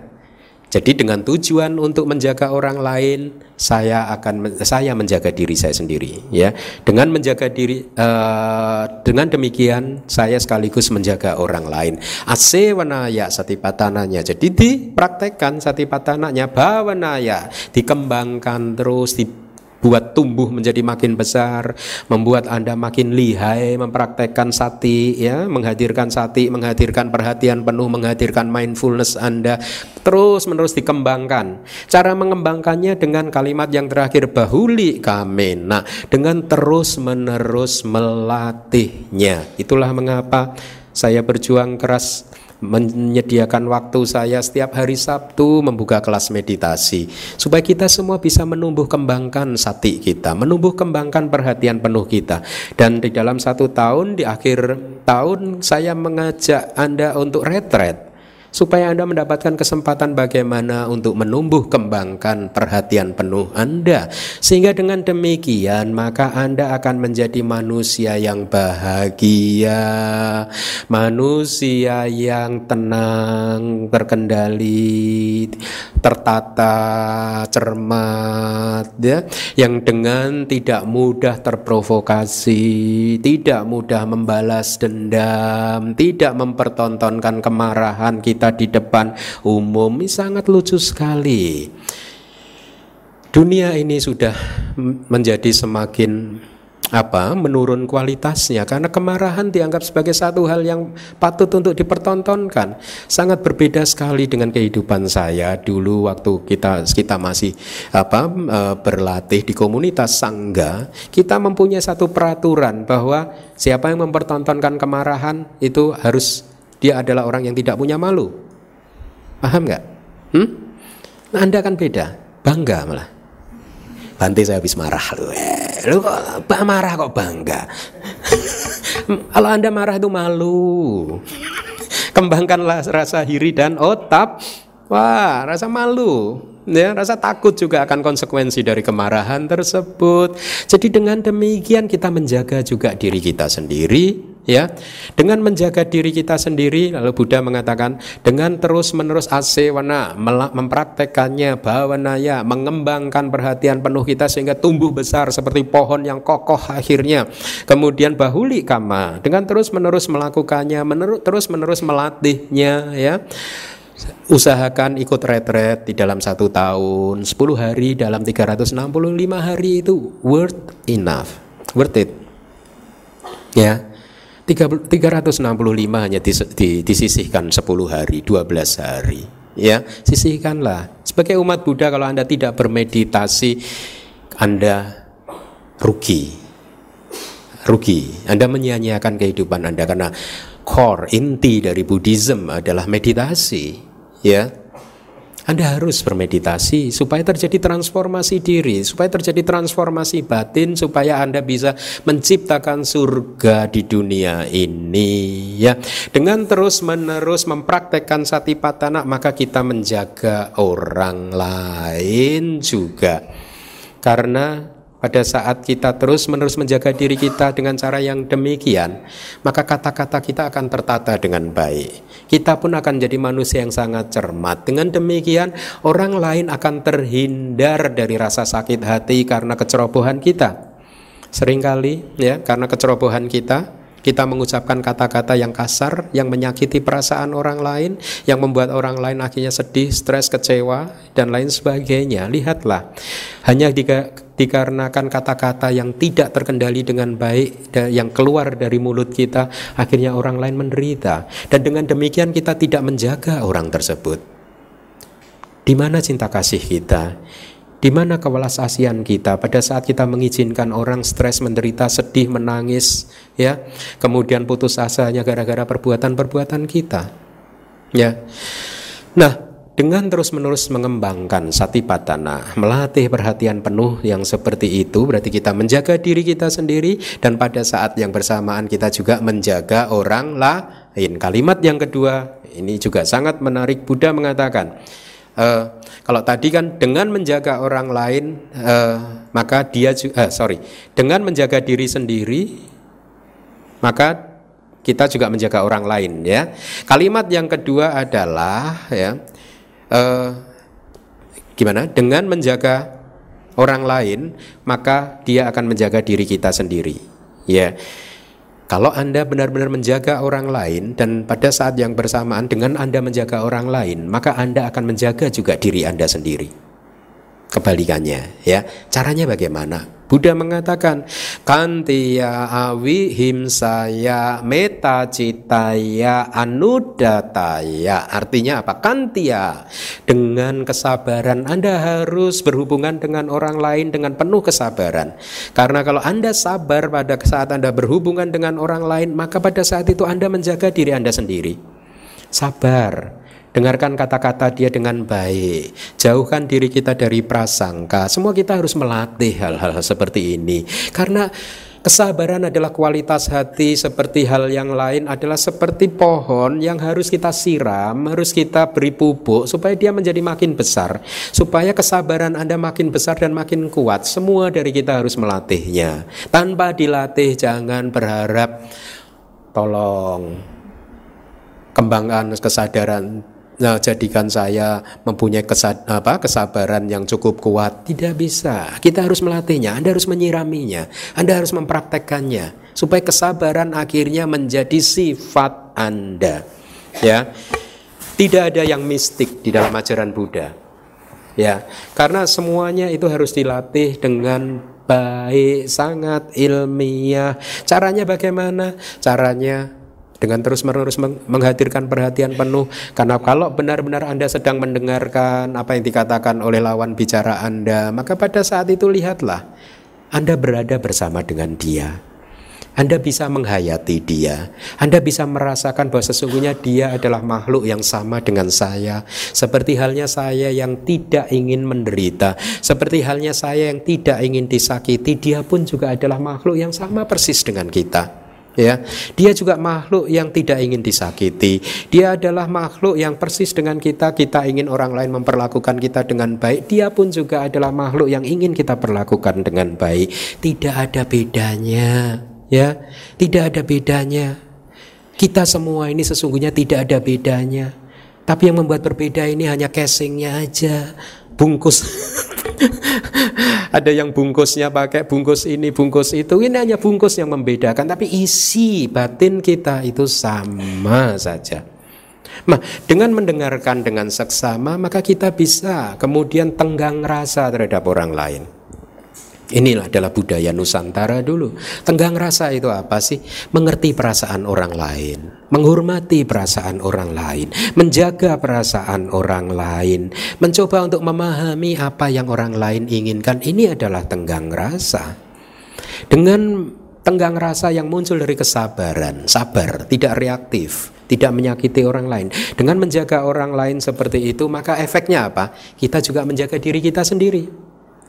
jadi dengan tujuan untuk menjaga orang lain, saya akan saya menjaga diri saya sendiri, ya. Dengan menjaga diri, uh, dengan demikian saya sekaligus menjaga orang lain. Asewanaya satipatananya. Jadi dipraktekkan satipatananya, bawanaya dikembangkan terus, di buat tumbuh menjadi makin besar, membuat Anda makin lihai mempraktekkan sati ya, menghadirkan sati, menghadirkan perhatian penuh, menghadirkan mindfulness Anda terus menerus dikembangkan. Cara mengembangkannya dengan kalimat yang terakhir bahuli kamena dengan terus menerus melatihnya. Itulah mengapa saya berjuang keras menyediakan waktu saya setiap hari Sabtu membuka kelas meditasi supaya kita semua bisa menumbuh kembangkan sati kita, menumbuh kembangkan perhatian penuh kita. Dan di dalam satu tahun di akhir tahun saya mengajak Anda untuk retret supaya Anda mendapatkan kesempatan bagaimana untuk menumbuh kembangkan perhatian penuh Anda. Sehingga dengan demikian maka Anda akan menjadi manusia yang bahagia. Manusia yang tenang terkendali tertata cermat ya. Yang dengan tidak mudah terprovokasi tidak mudah membalas dendam tidak mempertontonkan kemarahan kita kita di depan umum ini sangat lucu sekali. Dunia ini sudah menjadi semakin apa menurun kualitasnya karena kemarahan dianggap sebagai satu hal yang patut untuk dipertontonkan sangat berbeda sekali dengan kehidupan saya dulu waktu kita kita masih apa e, berlatih di komunitas sangga kita mempunyai satu peraturan bahwa siapa yang mempertontonkan kemarahan itu harus dia adalah orang yang tidak punya malu. Paham nggak? Hmm? Nah, anda kan beda, bangga malah. Banti saya habis marah lu. Eh, lu kok marah kok bangga? Kalau anda marah itu malu. Kembangkanlah rasa hiri dan otak. Wah, rasa malu ya rasa takut juga akan konsekuensi dari kemarahan tersebut. Jadi dengan demikian kita menjaga juga diri kita sendiri ya. Dengan menjaga diri kita sendiri lalu Buddha mengatakan dengan terus menerus asewana mempraktekannya bawanaya mengembangkan perhatian penuh kita sehingga tumbuh besar seperti pohon yang kokoh akhirnya. Kemudian bahuli kama dengan terus menerus melakukannya menerus terus menerus melatihnya ya. Usahakan ikut retret di dalam satu tahun 10 hari dalam 365 hari itu worth enough worth it. Ya 365 hanya dis, di, disisihkan 10 hari, 12 hari. Ya, sisihkanlah. Sebagai umat Buddha kalau Anda tidak bermeditasi Anda rugi. Rugi. Anda menyia-nyiakan kehidupan Anda karena core inti dari Buddhism adalah meditasi, ya. Anda harus bermeditasi supaya terjadi transformasi diri, supaya terjadi transformasi batin, supaya Anda bisa menciptakan surga di dunia ini. Ya, dengan terus-menerus mempraktekkan satipatthana, maka kita menjaga orang lain juga. Karena pada saat kita terus-menerus menjaga diri kita dengan cara yang demikian, maka kata-kata kita akan tertata dengan baik. Kita pun akan jadi manusia yang sangat cermat. Dengan demikian, orang lain akan terhindar dari rasa sakit hati karena kecerobohan kita. Seringkali ya, karena kecerobohan kita, kita mengucapkan kata-kata yang kasar, yang menyakiti perasaan orang lain, yang membuat orang lain akhirnya sedih, stres, kecewa, dan lain sebagainya. Lihatlah, hanya dikarenakan kata-kata yang tidak terkendali dengan baik, yang keluar dari mulut kita, akhirnya orang lain menderita. Dan dengan demikian kita tidak menjaga orang tersebut. Di mana cinta kasih kita? Di mana kewelas asian kita pada saat kita mengizinkan orang stres, menderita, sedih, menangis, ya, kemudian putus asanya gara-gara perbuatan-perbuatan kita, ya. Nah, dengan terus-menerus mengembangkan satipatthana, melatih perhatian penuh yang seperti itu, berarti kita menjaga diri kita sendiri dan pada saat yang bersamaan kita juga menjaga orang lain. Kalimat yang kedua ini juga sangat menarik. Buddha mengatakan, uh, kalau tadi kan dengan menjaga orang lain uh, maka dia juga uh, sorry dengan menjaga diri sendiri maka kita juga menjaga orang lain ya kalimat yang kedua adalah ya uh, gimana? Dengan menjaga orang lain maka dia akan menjaga diri kita sendiri. Ya. Kalau Anda benar-benar menjaga orang lain dan pada saat yang bersamaan dengan Anda menjaga orang lain, maka Anda akan menjaga juga diri Anda sendiri. Kebalikannya, ya. Caranya bagaimana? Buddha mengatakan kantiya awi himsaya meta citaya anudataya. Artinya apa? Kantia dengan kesabaran Anda harus berhubungan dengan orang lain dengan penuh kesabaran. Karena kalau Anda sabar pada saat Anda berhubungan dengan orang lain maka pada saat itu Anda menjaga diri Anda sendiri. Sabar Dengarkan kata-kata dia dengan baik. Jauhkan diri kita dari prasangka. Semua kita harus melatih hal-hal seperti ini. Karena kesabaran adalah kualitas hati seperti hal yang lain adalah seperti pohon yang harus kita siram, harus kita beri pupuk supaya dia menjadi makin besar. Supaya kesabaran Anda makin besar dan makin kuat. Semua dari kita harus melatihnya. Tanpa dilatih jangan berharap tolong kembangkan kesadaran Nah, jadikan saya mempunyai kesad, apa, kesabaran yang cukup kuat. Tidak bisa. Kita harus melatihnya. Anda harus menyiraminya. Anda harus mempraktekkannya supaya kesabaran akhirnya menjadi sifat Anda. Ya. Tidak ada yang mistik di dalam ajaran Buddha. Ya, karena semuanya itu harus dilatih dengan baik, sangat ilmiah. Caranya bagaimana? Caranya dengan terus-menerus menghadirkan perhatian penuh karena kalau benar-benar Anda sedang mendengarkan apa yang dikatakan oleh lawan bicara Anda maka pada saat itu lihatlah Anda berada bersama dengan dia anda bisa menghayati dia. Anda bisa merasakan bahwa sesungguhnya dia adalah makhluk yang sama dengan saya. Seperti halnya saya yang tidak ingin menderita. Seperti halnya saya yang tidak ingin disakiti. Dia pun juga adalah makhluk yang sama persis dengan kita ya. Dia juga makhluk yang tidak ingin disakiti. Dia adalah makhluk yang persis dengan kita. Kita ingin orang lain memperlakukan kita dengan baik. Dia pun juga adalah makhluk yang ingin kita perlakukan dengan baik. Tidak ada bedanya. Ya, tidak ada bedanya. Kita semua ini sesungguhnya tidak ada bedanya. Tapi yang membuat berbeda ini hanya casingnya aja, bungkus. ada yang bungkusnya pakai bungkus ini, bungkus itu. Ini hanya bungkus yang membedakan, tapi isi batin kita itu sama saja. Nah, dengan mendengarkan dengan seksama, maka kita bisa kemudian tenggang rasa terhadap orang lain. Inilah adalah budaya Nusantara dulu. Tenggang rasa itu apa sih? Mengerti perasaan orang lain, menghormati perasaan orang lain, menjaga perasaan orang lain, mencoba untuk memahami apa yang orang lain inginkan. Ini adalah tenggang rasa. Dengan tenggang rasa yang muncul dari kesabaran, sabar, tidak reaktif, tidak menyakiti orang lain. Dengan menjaga orang lain seperti itu, maka efeknya apa? Kita juga menjaga diri kita sendiri.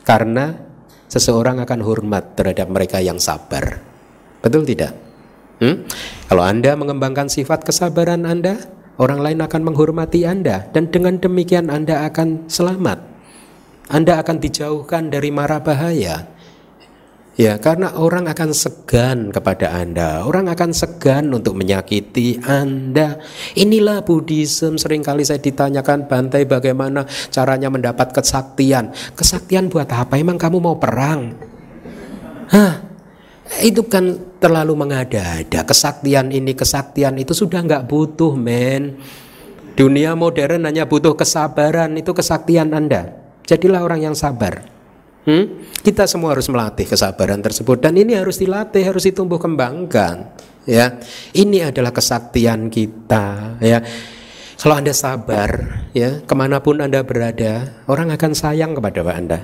Karena seseorang akan hormat terhadap mereka yang sabar. Betul tidak? Hmm? Kalau Anda mengembangkan sifat kesabaran Anda, orang lain akan menghormati Anda dan dengan demikian Anda akan selamat. Anda akan dijauhkan dari mara bahaya. Ya, karena orang akan segan kepada Anda, orang akan segan untuk menyakiti Anda. Inilah Buddhism. Seringkali saya ditanyakan Bantai bagaimana caranya mendapat kesaktian. Kesaktian buat apa? Emang kamu mau perang? Hah? Itu kan terlalu mengada-ada. Kesaktian ini, kesaktian itu sudah nggak butuh, men. Dunia modern hanya butuh kesabaran, itu kesaktian Anda. Jadilah orang yang sabar. Hmm? Kita semua harus melatih kesabaran tersebut dan ini harus dilatih, harus ditumbuh kembangkan. Ya, ini adalah kesaktian kita. Ya, kalau anda sabar, ya ke mana pun anda berada, orang akan sayang kepada anda,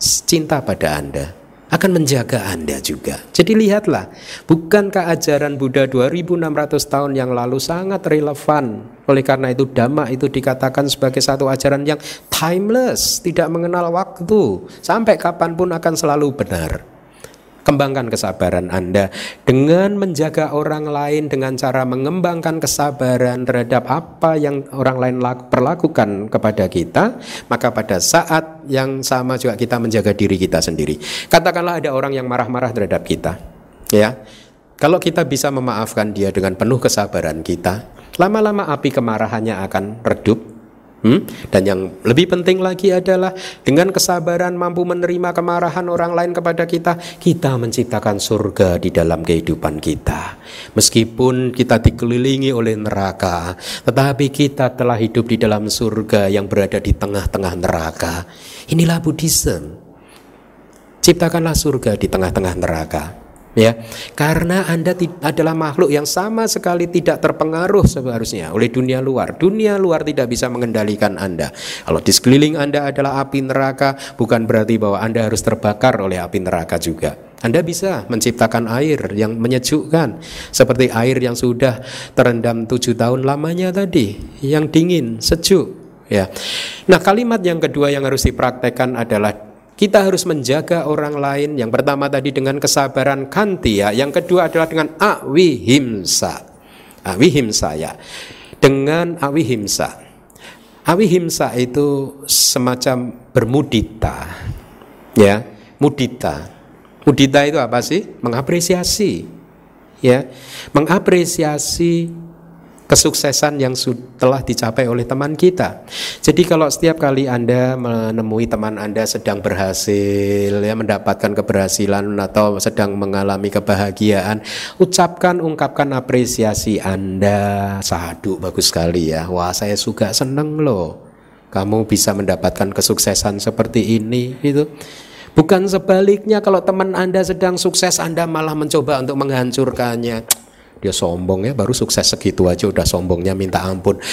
cinta pada anda akan menjaga Anda juga. Jadi lihatlah, bukankah ajaran Buddha 2600 tahun yang lalu sangat relevan? Oleh karena itu Dhamma itu dikatakan sebagai satu ajaran yang timeless, tidak mengenal waktu, sampai kapan pun akan selalu benar. Kembangkan kesabaran Anda dengan menjaga orang lain dengan cara mengembangkan kesabaran terhadap apa yang orang lain perlakukan kepada kita, maka pada saat yang sama juga kita menjaga diri kita sendiri. Katakanlah ada orang yang marah-marah terhadap kita, ya. Kalau kita bisa memaafkan dia dengan penuh kesabaran kita, lama-lama api kemarahannya akan redup Hmm? Dan yang lebih penting lagi adalah dengan kesabaran mampu menerima kemarahan orang lain kepada kita, kita menciptakan surga di dalam kehidupan kita. Meskipun kita dikelilingi oleh neraka, tetapi kita telah hidup di dalam surga yang berada di tengah-tengah neraka. Inilah Buddhism. Ciptakanlah surga di tengah-tengah neraka ya karena Anda adalah makhluk yang sama sekali tidak terpengaruh seharusnya oleh dunia luar. Dunia luar tidak bisa mengendalikan Anda. Kalau di sekeliling Anda adalah api neraka bukan berarti bahwa Anda harus terbakar oleh api neraka juga. Anda bisa menciptakan air yang menyejukkan seperti air yang sudah terendam tujuh tahun lamanya tadi yang dingin sejuk ya. Nah kalimat yang kedua yang harus dipraktekkan adalah kita harus menjaga orang lain. Yang pertama tadi dengan kesabaran kantia, yang kedua adalah dengan awihimsa. Awihimsa ya. Dengan awihimsa. Awihimsa itu semacam bermudita. Ya, mudita. Mudita itu apa sih? Mengapresiasi. Ya, mengapresiasi kesuksesan yang telah dicapai oleh teman kita. Jadi kalau setiap kali Anda menemui teman Anda sedang berhasil ya mendapatkan keberhasilan atau sedang mengalami kebahagiaan, ucapkan ungkapkan apresiasi Anda. Sadu bagus sekali ya. Wah, saya juga seneng loh. Kamu bisa mendapatkan kesuksesan seperti ini itu. Bukan sebaliknya kalau teman Anda sedang sukses Anda malah mencoba untuk menghancurkannya dia sombong ya baru sukses segitu aja udah sombongnya minta ampun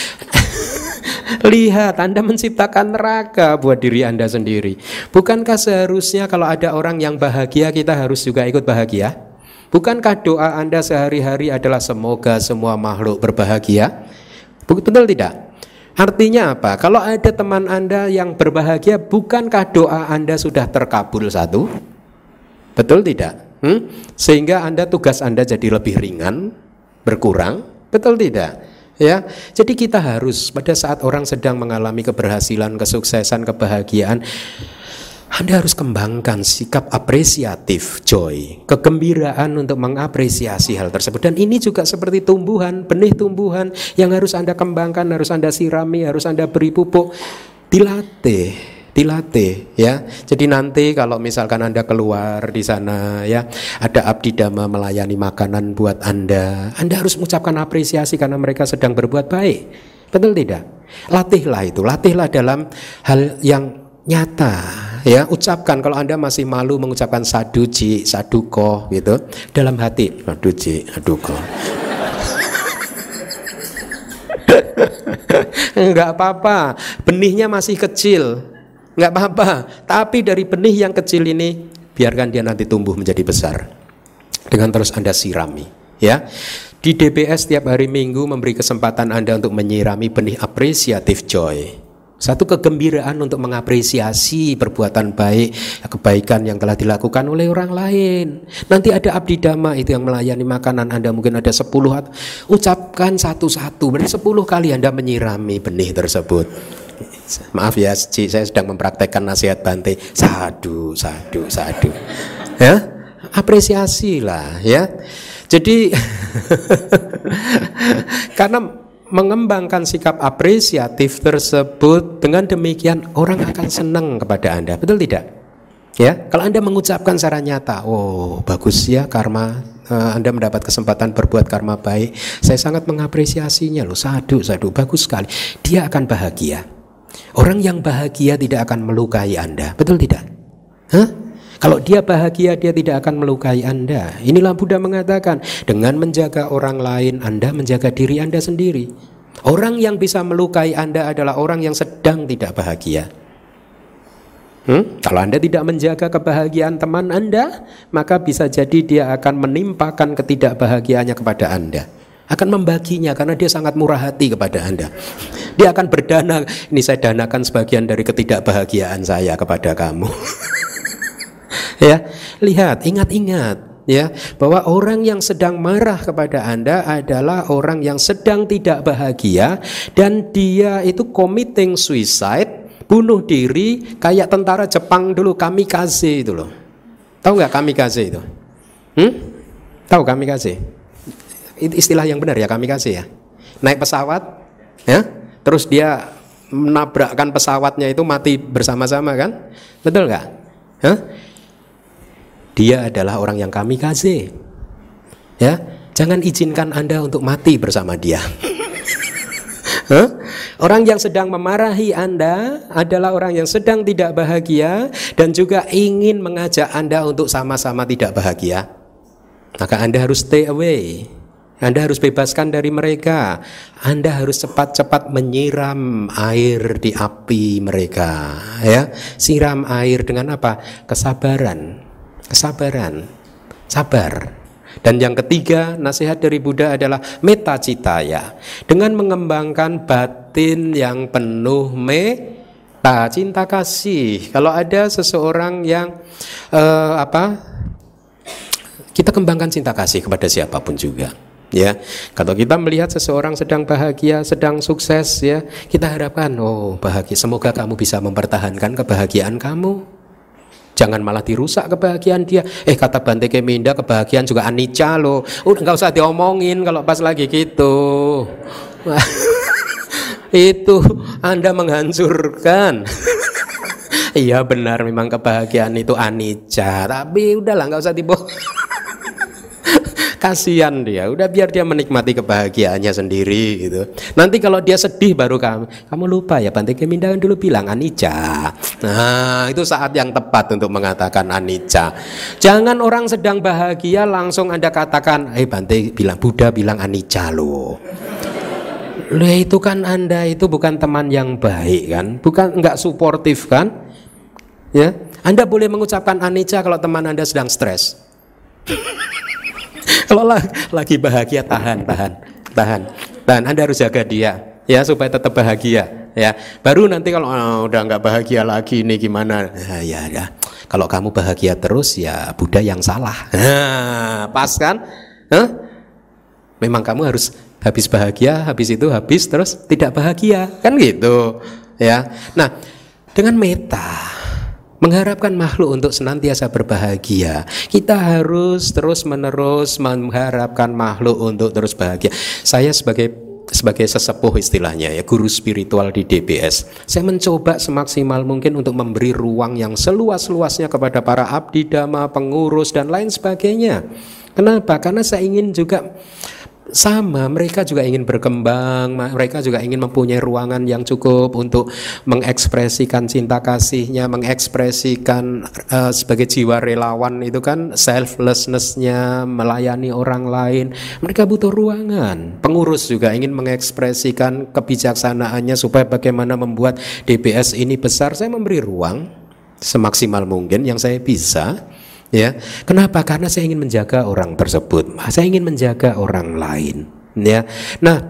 Lihat, Anda menciptakan neraka buat diri Anda sendiri. Bukankah seharusnya kalau ada orang yang bahagia, kita harus juga ikut bahagia? Bukankah doa Anda sehari-hari adalah semoga semua makhluk berbahagia? Betul tidak? Artinya apa? Kalau ada teman Anda yang berbahagia, bukankah doa Anda sudah terkabul satu? Betul tidak? Hmm? Sehingga Anda tugas Anda jadi lebih ringan, berkurang, betul tidak? Ya, jadi kita harus pada saat orang sedang mengalami keberhasilan, kesuksesan, kebahagiaan, Anda harus kembangkan sikap apresiatif, joy, kegembiraan untuk mengapresiasi hal tersebut. Dan ini juga seperti tumbuhan, benih tumbuhan yang harus Anda kembangkan, harus Anda sirami, harus Anda beri pupuk, dilatih, dilatih ya. Jadi nanti kalau misalkan Anda keluar di sana ya, ada abdi dhamma melayani makanan buat Anda, Anda harus mengucapkan apresiasi karena mereka sedang berbuat baik. Betul tidak? Latihlah itu, latihlah dalam hal yang nyata ya ucapkan kalau anda masih malu mengucapkan saduji saduko gitu dalam hati saduji saduko nggak apa-apa benihnya masih kecil nggak apa-apa tapi dari benih yang kecil ini biarkan dia nanti tumbuh menjadi besar dengan terus anda sirami ya di DPS setiap hari Minggu memberi kesempatan Anda untuk menyirami benih apresiatif joy satu kegembiraan untuk mengapresiasi perbuatan baik, kebaikan yang telah dilakukan oleh orang lain. Nanti ada abdi dhamma itu yang melayani makanan Anda mungkin ada sepuluh. Ucapkan satu-satu, berarti sepuluh kali Anda menyirami benih tersebut. Maaf ya, Ci, saya sedang mempraktekkan nasihat Bante. Sadu, sadu, sadu. Ya, apresiasi lah ya. Jadi karena mengembangkan sikap apresiatif tersebut dengan demikian orang akan senang kepada Anda. Betul tidak? Ya, kalau Anda mengucapkan secara nyata, oh bagus ya karma uh, Anda mendapat kesempatan berbuat karma baik. Saya sangat mengapresiasinya loh. Sadu, sadu, bagus sekali. Dia akan bahagia. Orang yang bahagia tidak akan melukai Anda. Betul tidak? Hah? Kalau dia bahagia, dia tidak akan melukai Anda. Inilah Buddha mengatakan, dengan menjaga orang lain, Anda menjaga diri Anda sendiri. Orang yang bisa melukai Anda adalah orang yang sedang tidak bahagia. Hmm? Kalau Anda tidak menjaga kebahagiaan teman Anda, maka bisa jadi dia akan menimpakan ketidakbahagiaannya kepada Anda. Akan membaginya karena dia sangat murah hati kepada Anda. Dia akan berdana, ini saya danakan sebagian dari ketidakbahagiaan saya kepada kamu. ya lihat ingat-ingat ya bahwa orang yang sedang marah kepada Anda adalah orang yang sedang tidak bahagia dan dia itu committing suicide bunuh diri kayak tentara Jepang dulu kamikaze itu loh tahu nggak kamikaze itu hmm? tahu itu istilah yang benar ya kamikaze ya naik pesawat ya terus dia menabrakkan pesawatnya itu mati bersama-sama kan betul nggak? Dia adalah orang yang kami kasih. Ya, jangan izinkan Anda untuk mati bersama dia. Huh? Orang yang sedang memarahi Anda adalah orang yang sedang tidak bahagia dan juga ingin mengajak Anda untuk sama-sama tidak bahagia. Maka Anda harus stay away. Anda harus bebaskan dari mereka. Anda harus cepat-cepat menyiram air di api mereka, ya. Siram air dengan apa? Kesabaran kesabaran, sabar. Dan yang ketiga, nasihat dari Buddha adalah meta citaya. Dengan mengembangkan batin yang penuh meta, cinta kasih. Kalau ada seseorang yang uh, apa? Kita kembangkan cinta kasih kepada siapa pun juga. Ya, kalau kita melihat seseorang sedang bahagia, sedang sukses, ya, kita harapkan, oh bahagia. Semoga kamu bisa mempertahankan kebahagiaan kamu. Jangan malah dirusak kebahagiaan dia. Eh kata Bante Keminda kebahagiaan juga anicca loh. Udah nggak usah diomongin kalau pas lagi gitu. itu Anda menghancurkan. Iya benar memang kebahagiaan itu anicca, tapi udahlah nggak usah dibohong. Kasihan dia. Udah biar dia menikmati kebahagiaannya sendiri gitu. Nanti kalau dia sedih baru kamu kamu lupa ya Bante Kemindangan dulu bilang anicca. Nah itu saat yang tepat untuk mengatakan anicca. Jangan orang sedang bahagia langsung anda katakan eh hey, Bante bilang Buddha bilang anicca loh. Loh itu kan anda itu bukan teman yang baik kan? Bukan nggak suportif kan? Ya? Anda boleh mengucapkan anicca kalau teman anda sedang stres Kalau lagi bahagia tahan, tahan, tahan, tahan. Anda harus jaga dia ya supaya tetap bahagia ya. Baru nanti kalau oh, udah nggak bahagia lagi ini gimana? Nah, ya ya. Kalau kamu bahagia terus ya Buddha yang salah. Nah, pas kan? Huh? Memang kamu harus habis bahagia, habis itu habis terus tidak bahagia kan gitu ya. Nah dengan meta mengharapkan makhluk untuk senantiasa berbahagia. Kita harus terus-menerus mengharapkan makhluk untuk terus bahagia. Saya sebagai sebagai sesepuh istilahnya ya guru spiritual di DBS saya mencoba semaksimal mungkin untuk memberi ruang yang seluas-luasnya kepada para abdi dhamma pengurus dan lain sebagainya kenapa karena saya ingin juga sama mereka juga ingin berkembang mereka juga ingin mempunyai ruangan yang cukup untuk mengekspresikan cinta kasihnya mengekspresikan uh, sebagai jiwa relawan itu kan selflessnessnya melayani orang lain. Mereka butuh ruangan. Pengurus juga ingin mengekspresikan kebijaksanaannya supaya bagaimana membuat DBS ini besar. Saya memberi ruang semaksimal mungkin yang saya bisa Ya, kenapa? Karena saya ingin menjaga orang tersebut. Saya ingin menjaga orang lain. Ya, nah,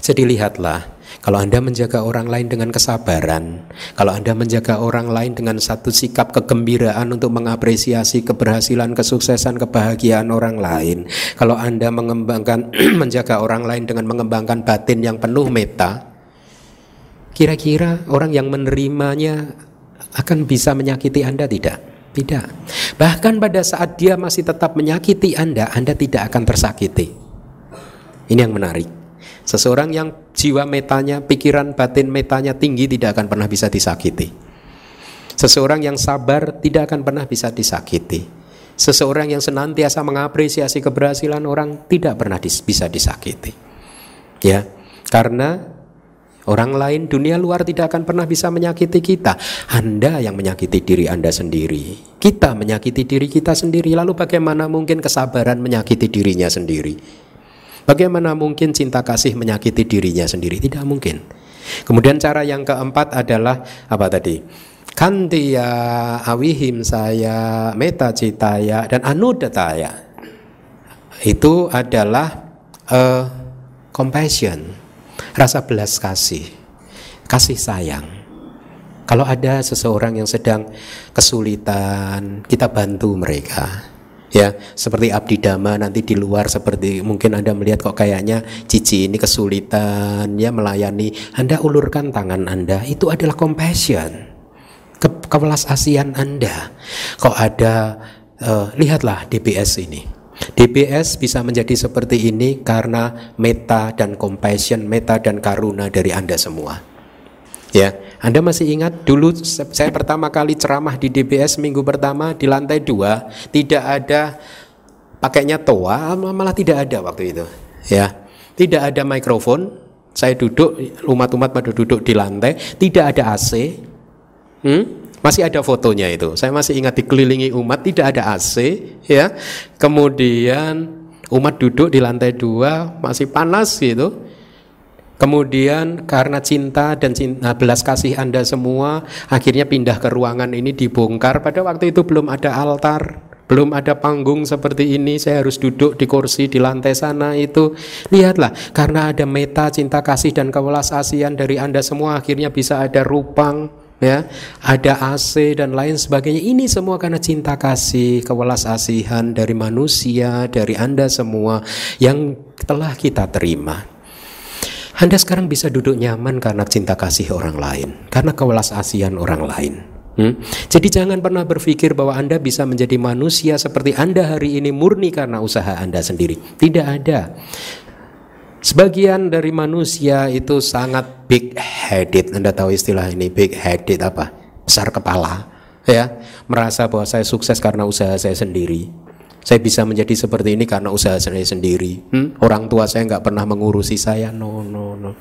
jadi lihatlah kalau Anda menjaga orang lain dengan kesabaran, kalau Anda menjaga orang lain dengan satu sikap kegembiraan untuk mengapresiasi keberhasilan, kesuksesan, kebahagiaan orang lain, kalau Anda mengembangkan menjaga orang lain dengan mengembangkan batin yang penuh meta, kira-kira orang yang menerimanya akan bisa menyakiti Anda tidak? Tidak. Bahkan pada saat dia masih tetap menyakiti Anda, Anda tidak akan tersakiti. Ini yang menarik. Seseorang yang jiwa metanya, pikiran batin metanya tinggi tidak akan pernah bisa disakiti. Seseorang yang sabar tidak akan pernah bisa disakiti. Seseorang yang senantiasa mengapresiasi keberhasilan orang tidak pernah dis bisa disakiti. Ya, karena Orang lain dunia luar tidak akan pernah bisa menyakiti kita. Anda yang menyakiti diri Anda sendiri. Kita menyakiti diri kita sendiri. Lalu bagaimana mungkin kesabaran menyakiti dirinya sendiri? Bagaimana mungkin cinta kasih menyakiti dirinya sendiri? Tidak mungkin. Kemudian cara yang keempat adalah apa tadi? Kantiya awihim saya meta citaya dan anudataya. Itu adalah uh, compassion rasa belas kasih, kasih sayang. Kalau ada seseorang yang sedang kesulitan, kita bantu mereka. Ya, seperti abdi dhamma nanti di luar seperti mungkin Anda melihat kok kayaknya cici ini kesulitan ya melayani. Anda ulurkan tangan Anda, itu adalah compassion. Ke kewelas asian Anda. Kok ada uh, lihatlah DBS ini DBS bisa menjadi seperti ini karena meta dan compassion, meta dan karuna dari Anda semua. Ya, Anda masih ingat dulu saya pertama kali ceramah di DBS minggu pertama di lantai dua tidak ada pakainya toa malah tidak ada waktu itu. Ya, tidak ada mikrofon. Saya duduk umat-umat pada duduk di lantai, tidak ada AC. Hmm? Masih ada fotonya itu. Saya masih ingat dikelilingi umat tidak ada AC ya. Kemudian umat duduk di lantai dua masih panas gitu. Kemudian karena cinta dan cinta, nah, belas kasih Anda semua akhirnya pindah ke ruangan ini dibongkar. Pada waktu itu belum ada altar, belum ada panggung seperti ini. Saya harus duduk di kursi di lantai sana itu. Lihatlah, karena ada meta cinta kasih dan kewelas asian dari Anda semua akhirnya bisa ada rupang, ya ada AC dan lain sebagainya ini semua karena cinta kasih kewelas asihan dari manusia dari anda semua yang telah kita terima anda sekarang bisa duduk nyaman karena cinta kasih orang lain karena kewelas asihan orang lain Hmm? Jadi jangan pernah berpikir bahwa Anda bisa menjadi manusia seperti Anda hari ini murni karena usaha Anda sendiri. Tidak ada. Sebagian dari manusia itu sangat big headed. Anda tahu istilah ini big headed apa? Besar kepala, ya. Merasa bahwa saya sukses karena usaha saya sendiri. Saya bisa menjadi seperti ini karena usaha saya sendiri. Hmm? Orang tua saya nggak pernah mengurusi saya. No, no, no.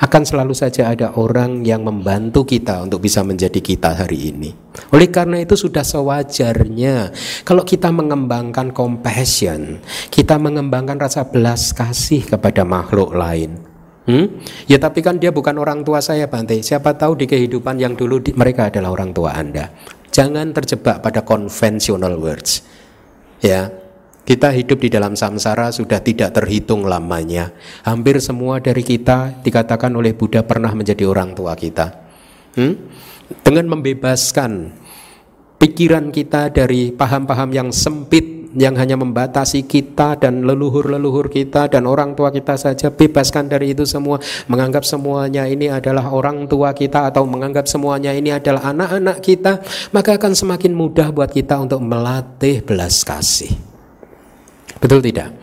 Akan selalu saja ada orang yang membantu kita untuk bisa menjadi kita hari ini. Oleh karena itu sudah sewajarnya kalau kita mengembangkan compassion, kita mengembangkan rasa belas kasih kepada makhluk lain. Hmm? Ya tapi kan dia bukan orang tua saya Bante Siapa tahu di kehidupan yang dulu di, mereka adalah orang tua Anda Jangan terjebak pada conventional words Ya, kita hidup di dalam samsara sudah tidak terhitung lamanya. Hampir semua dari kita dikatakan oleh Buddha pernah menjadi orang tua kita. Hmm? Dengan membebaskan pikiran kita dari paham-paham yang sempit yang hanya membatasi kita dan leluhur-leluhur kita dan orang tua kita saja bebaskan dari itu semua. Menganggap semuanya ini adalah orang tua kita atau menganggap semuanya ini adalah anak-anak kita maka akan semakin mudah buat kita untuk melatih belas kasih. Betul tidak?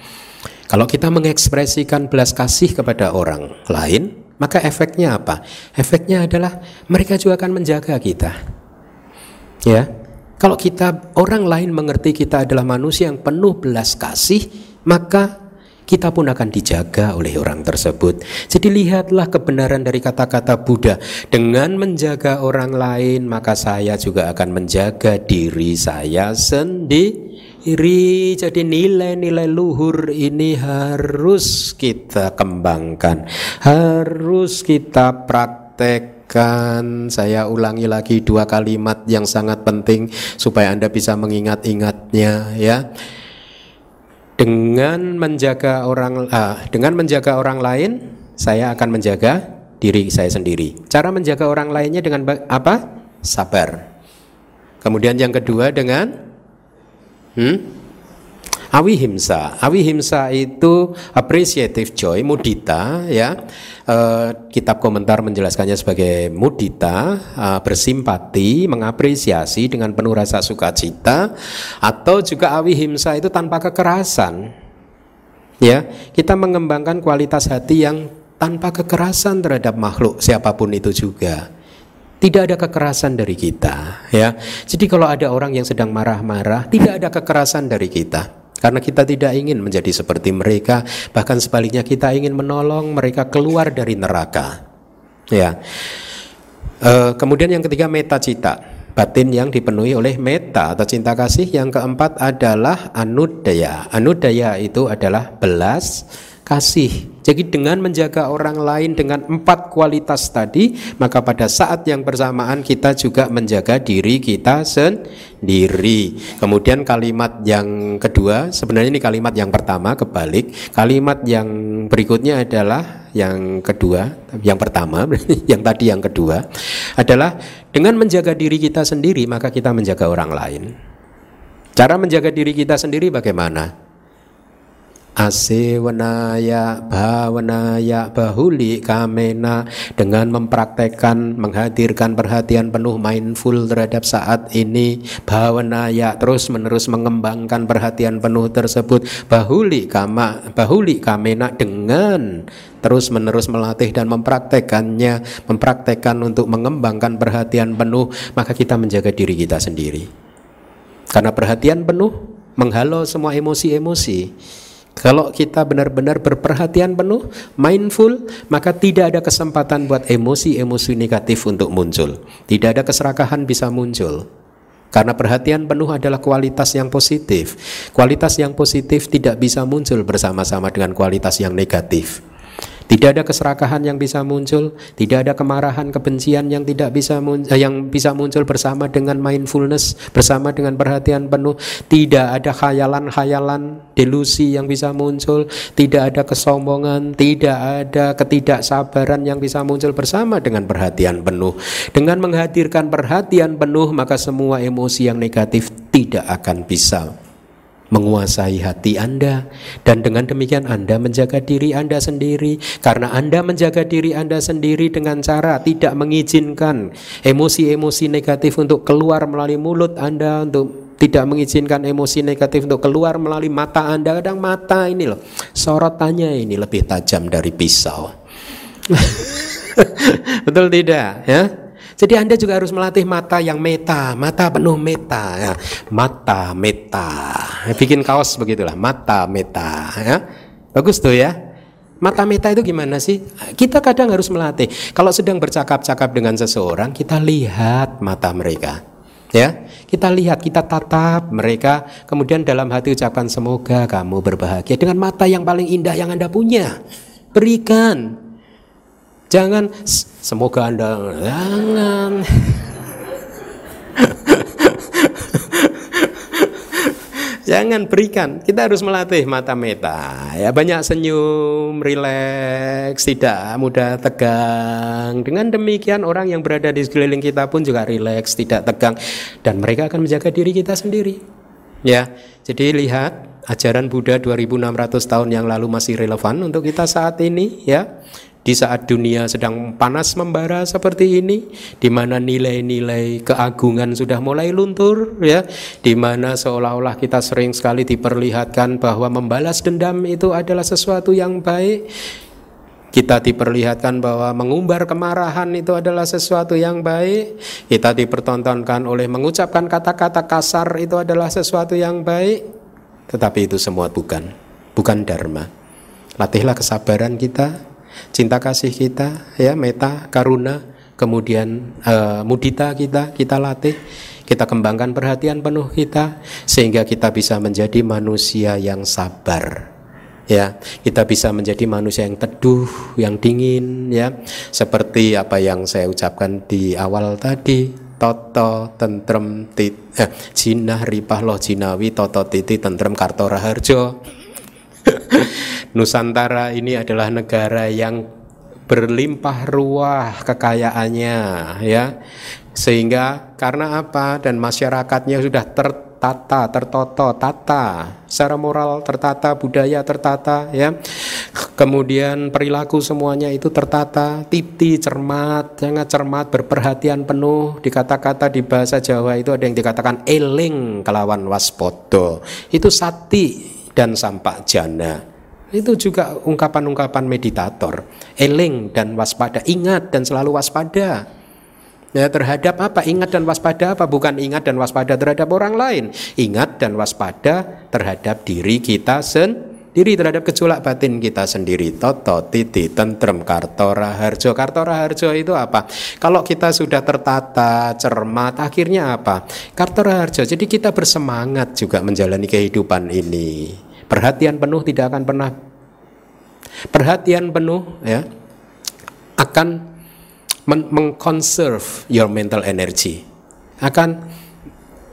Kalau kita mengekspresikan belas kasih kepada orang lain maka efeknya apa? Efeknya adalah mereka juga akan menjaga kita. Ya kalau kita orang lain mengerti kita adalah manusia yang penuh belas kasih, maka kita pun akan dijaga oleh orang tersebut. Jadi lihatlah kebenaran dari kata-kata Buddha. Dengan menjaga orang lain, maka saya juga akan menjaga diri saya sendiri. Jadi nilai-nilai luhur ini harus kita kembangkan, harus kita praktek Kan saya ulangi lagi dua kalimat yang sangat penting supaya Anda bisa mengingat-ingatnya ya. Dengan menjaga orang uh, dengan menjaga orang lain, saya akan menjaga diri saya sendiri. Cara menjaga orang lainnya dengan apa? Sabar. Kemudian yang kedua dengan hmm? Awihimsa, awihimsa itu appreciative joy, mudita ya. E, kitab komentar menjelaskannya sebagai mudita, e, bersimpati, mengapresiasi dengan penuh rasa sukacita atau juga awihimsa itu tanpa kekerasan. Ya, kita mengembangkan kualitas hati yang tanpa kekerasan terhadap makhluk siapa pun itu juga. Tidak ada kekerasan dari kita, ya. Jadi kalau ada orang yang sedang marah-marah, tidak ada kekerasan dari kita. Karena kita tidak ingin menjadi seperti mereka, bahkan sebaliknya kita ingin menolong mereka keluar dari neraka. Ya. E, kemudian yang ketiga meta cita, batin yang dipenuhi oleh meta atau cinta kasih. Yang keempat adalah anudaya. Anudaya itu adalah belas kasih. Jadi dengan menjaga orang lain dengan empat kualitas tadi, maka pada saat yang bersamaan kita juga menjaga diri kita sendiri. Kemudian kalimat yang kedua, sebenarnya ini kalimat yang pertama kebalik. Kalimat yang berikutnya adalah yang kedua, yang pertama, yang tadi yang kedua adalah dengan menjaga diri kita sendiri maka kita menjaga orang lain. Cara menjaga diri kita sendiri bagaimana? Asewanaya bhawanaya bahuli kamena. Dengan mempraktekkan menghadirkan perhatian penuh mindful terhadap saat ini bhawanaya terus menerus mengembangkan perhatian penuh tersebut. Bahuli kama bahuli kamena dengan terus menerus melatih dan mempraktekannya mempraktekkan untuk mengembangkan perhatian penuh maka kita menjaga diri kita sendiri. Karena perhatian penuh menghalau semua emosi-emosi kalau kita benar-benar berperhatian penuh, mindful, maka tidak ada kesempatan buat emosi-emosi negatif untuk muncul. Tidak ada keserakahan bisa muncul. Karena perhatian penuh adalah kualitas yang positif. Kualitas yang positif tidak bisa muncul bersama-sama dengan kualitas yang negatif. Tidak ada keserakahan yang bisa muncul, tidak ada kemarahan, kebencian yang tidak bisa muncul, eh, yang bisa muncul bersama dengan mindfulness, bersama dengan perhatian penuh. Tidak ada khayalan-khayalan, delusi yang bisa muncul, tidak ada kesombongan, tidak ada ketidaksabaran yang bisa muncul bersama dengan perhatian penuh. Dengan menghadirkan perhatian penuh, maka semua emosi yang negatif tidak akan bisa menguasai hati Anda. Dan dengan demikian Anda menjaga diri Anda sendiri. Karena Anda menjaga diri Anda sendiri dengan cara tidak mengizinkan emosi-emosi negatif untuk keluar melalui mulut Anda untuk tidak mengizinkan emosi negatif untuk keluar melalui mata Anda. Kadang mata ini loh sorotannya ini lebih tajam dari pisau. Betul tidak ya jadi Anda juga harus melatih mata yang meta, mata penuh meta, ya. mata meta. Bikin kaos begitulah, mata meta. Ya. Bagus tuh ya. Mata meta itu gimana sih? Kita kadang harus melatih. Kalau sedang bercakap-cakap dengan seseorang, kita lihat mata mereka. Ya, kita lihat, kita tatap mereka, kemudian dalam hati ucapan semoga kamu berbahagia dengan mata yang paling indah yang Anda punya. Berikan Jangan semoga Anda jangan Jangan berikan. Kita harus melatih mata meta. Ya banyak senyum, rileks, tidak mudah tegang. Dengan demikian orang yang berada di sekeliling kita pun juga rileks, tidak tegang dan mereka akan menjaga diri kita sendiri. Ya, jadi lihat ajaran Buddha 2600 tahun yang lalu masih relevan untuk kita saat ini ya. Di saat dunia sedang panas membara seperti ini, di mana nilai-nilai keagungan sudah mulai luntur, ya, di mana seolah-olah kita sering sekali diperlihatkan bahwa membalas dendam itu adalah sesuatu yang baik, kita diperlihatkan bahwa mengumbar kemarahan itu adalah sesuatu yang baik. Kita dipertontonkan oleh mengucapkan kata-kata kasar itu adalah sesuatu yang baik. Tetapi itu semua bukan, bukan dharma. Latihlah kesabaran kita, cinta kasih kita, ya meta, karuna, kemudian uh, mudita kita, kita latih, kita kembangkan perhatian penuh kita sehingga kita bisa menjadi manusia yang sabar. Ya, kita bisa menjadi manusia yang teduh, yang dingin, ya, seperti apa yang saya ucapkan di awal tadi, toto tentrem tit eh, jinah ripah loh jinawi toto titi tentrem kartora harjo Nusantara ini adalah negara yang berlimpah ruah kekayaannya ya. Sehingga karena apa? Dan masyarakatnya sudah tertata tertoto tata. Secara moral tertata budaya tertata ya. Kemudian perilaku semuanya itu tertata titi cermat sangat cermat berperhatian penuh. Di kata-kata di bahasa Jawa itu ada yang dikatakan eling kelawan waspodo itu sati dan sampak jana. Itu juga ungkapan-ungkapan meditator. Eling dan waspada, ingat dan selalu waspada. Ya, terhadap apa? Ingat dan waspada apa? Bukan ingat dan waspada terhadap orang lain. Ingat dan waspada terhadap diri kita sendiri terhadap gejolak batin kita sendiri. Toto, titi, tentrem, kartora, harjo. Kartora, harjo itu apa? Kalau kita sudah tertata, cermat, akhirnya apa? Kartora, harjo. Jadi kita bersemangat juga menjalani kehidupan ini. Perhatian penuh tidak akan pernah perhatian penuh ya akan mengconserve your mental energy. Akan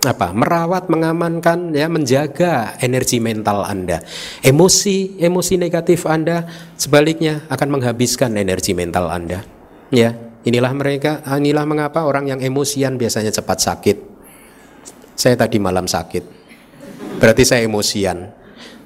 apa? merawat, mengamankan ya, menjaga energi mental Anda. Emosi, emosi negatif Anda sebaliknya akan menghabiskan energi mental Anda. Ya, inilah mereka, inilah mengapa orang yang emosian biasanya cepat sakit. Saya tadi malam sakit. Berarti saya emosian.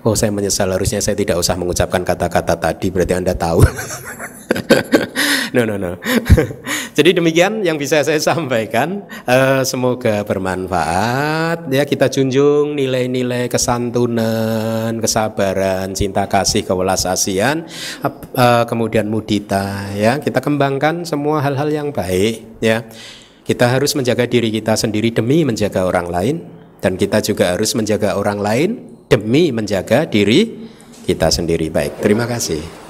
Oh saya menyesal harusnya saya tidak usah mengucapkan kata-kata tadi berarti Anda tahu. no no no. Jadi demikian yang bisa saya sampaikan. Uh, semoga bermanfaat. Ya kita junjung nilai-nilai kesantunan, kesabaran, cinta kasih, kewelas asian, uh, kemudian mudita. Ya kita kembangkan semua hal-hal yang baik. Ya kita harus menjaga diri kita sendiri demi menjaga orang lain dan kita juga harus menjaga orang lain demi menjaga diri kita sendiri. Baik, terima kasih.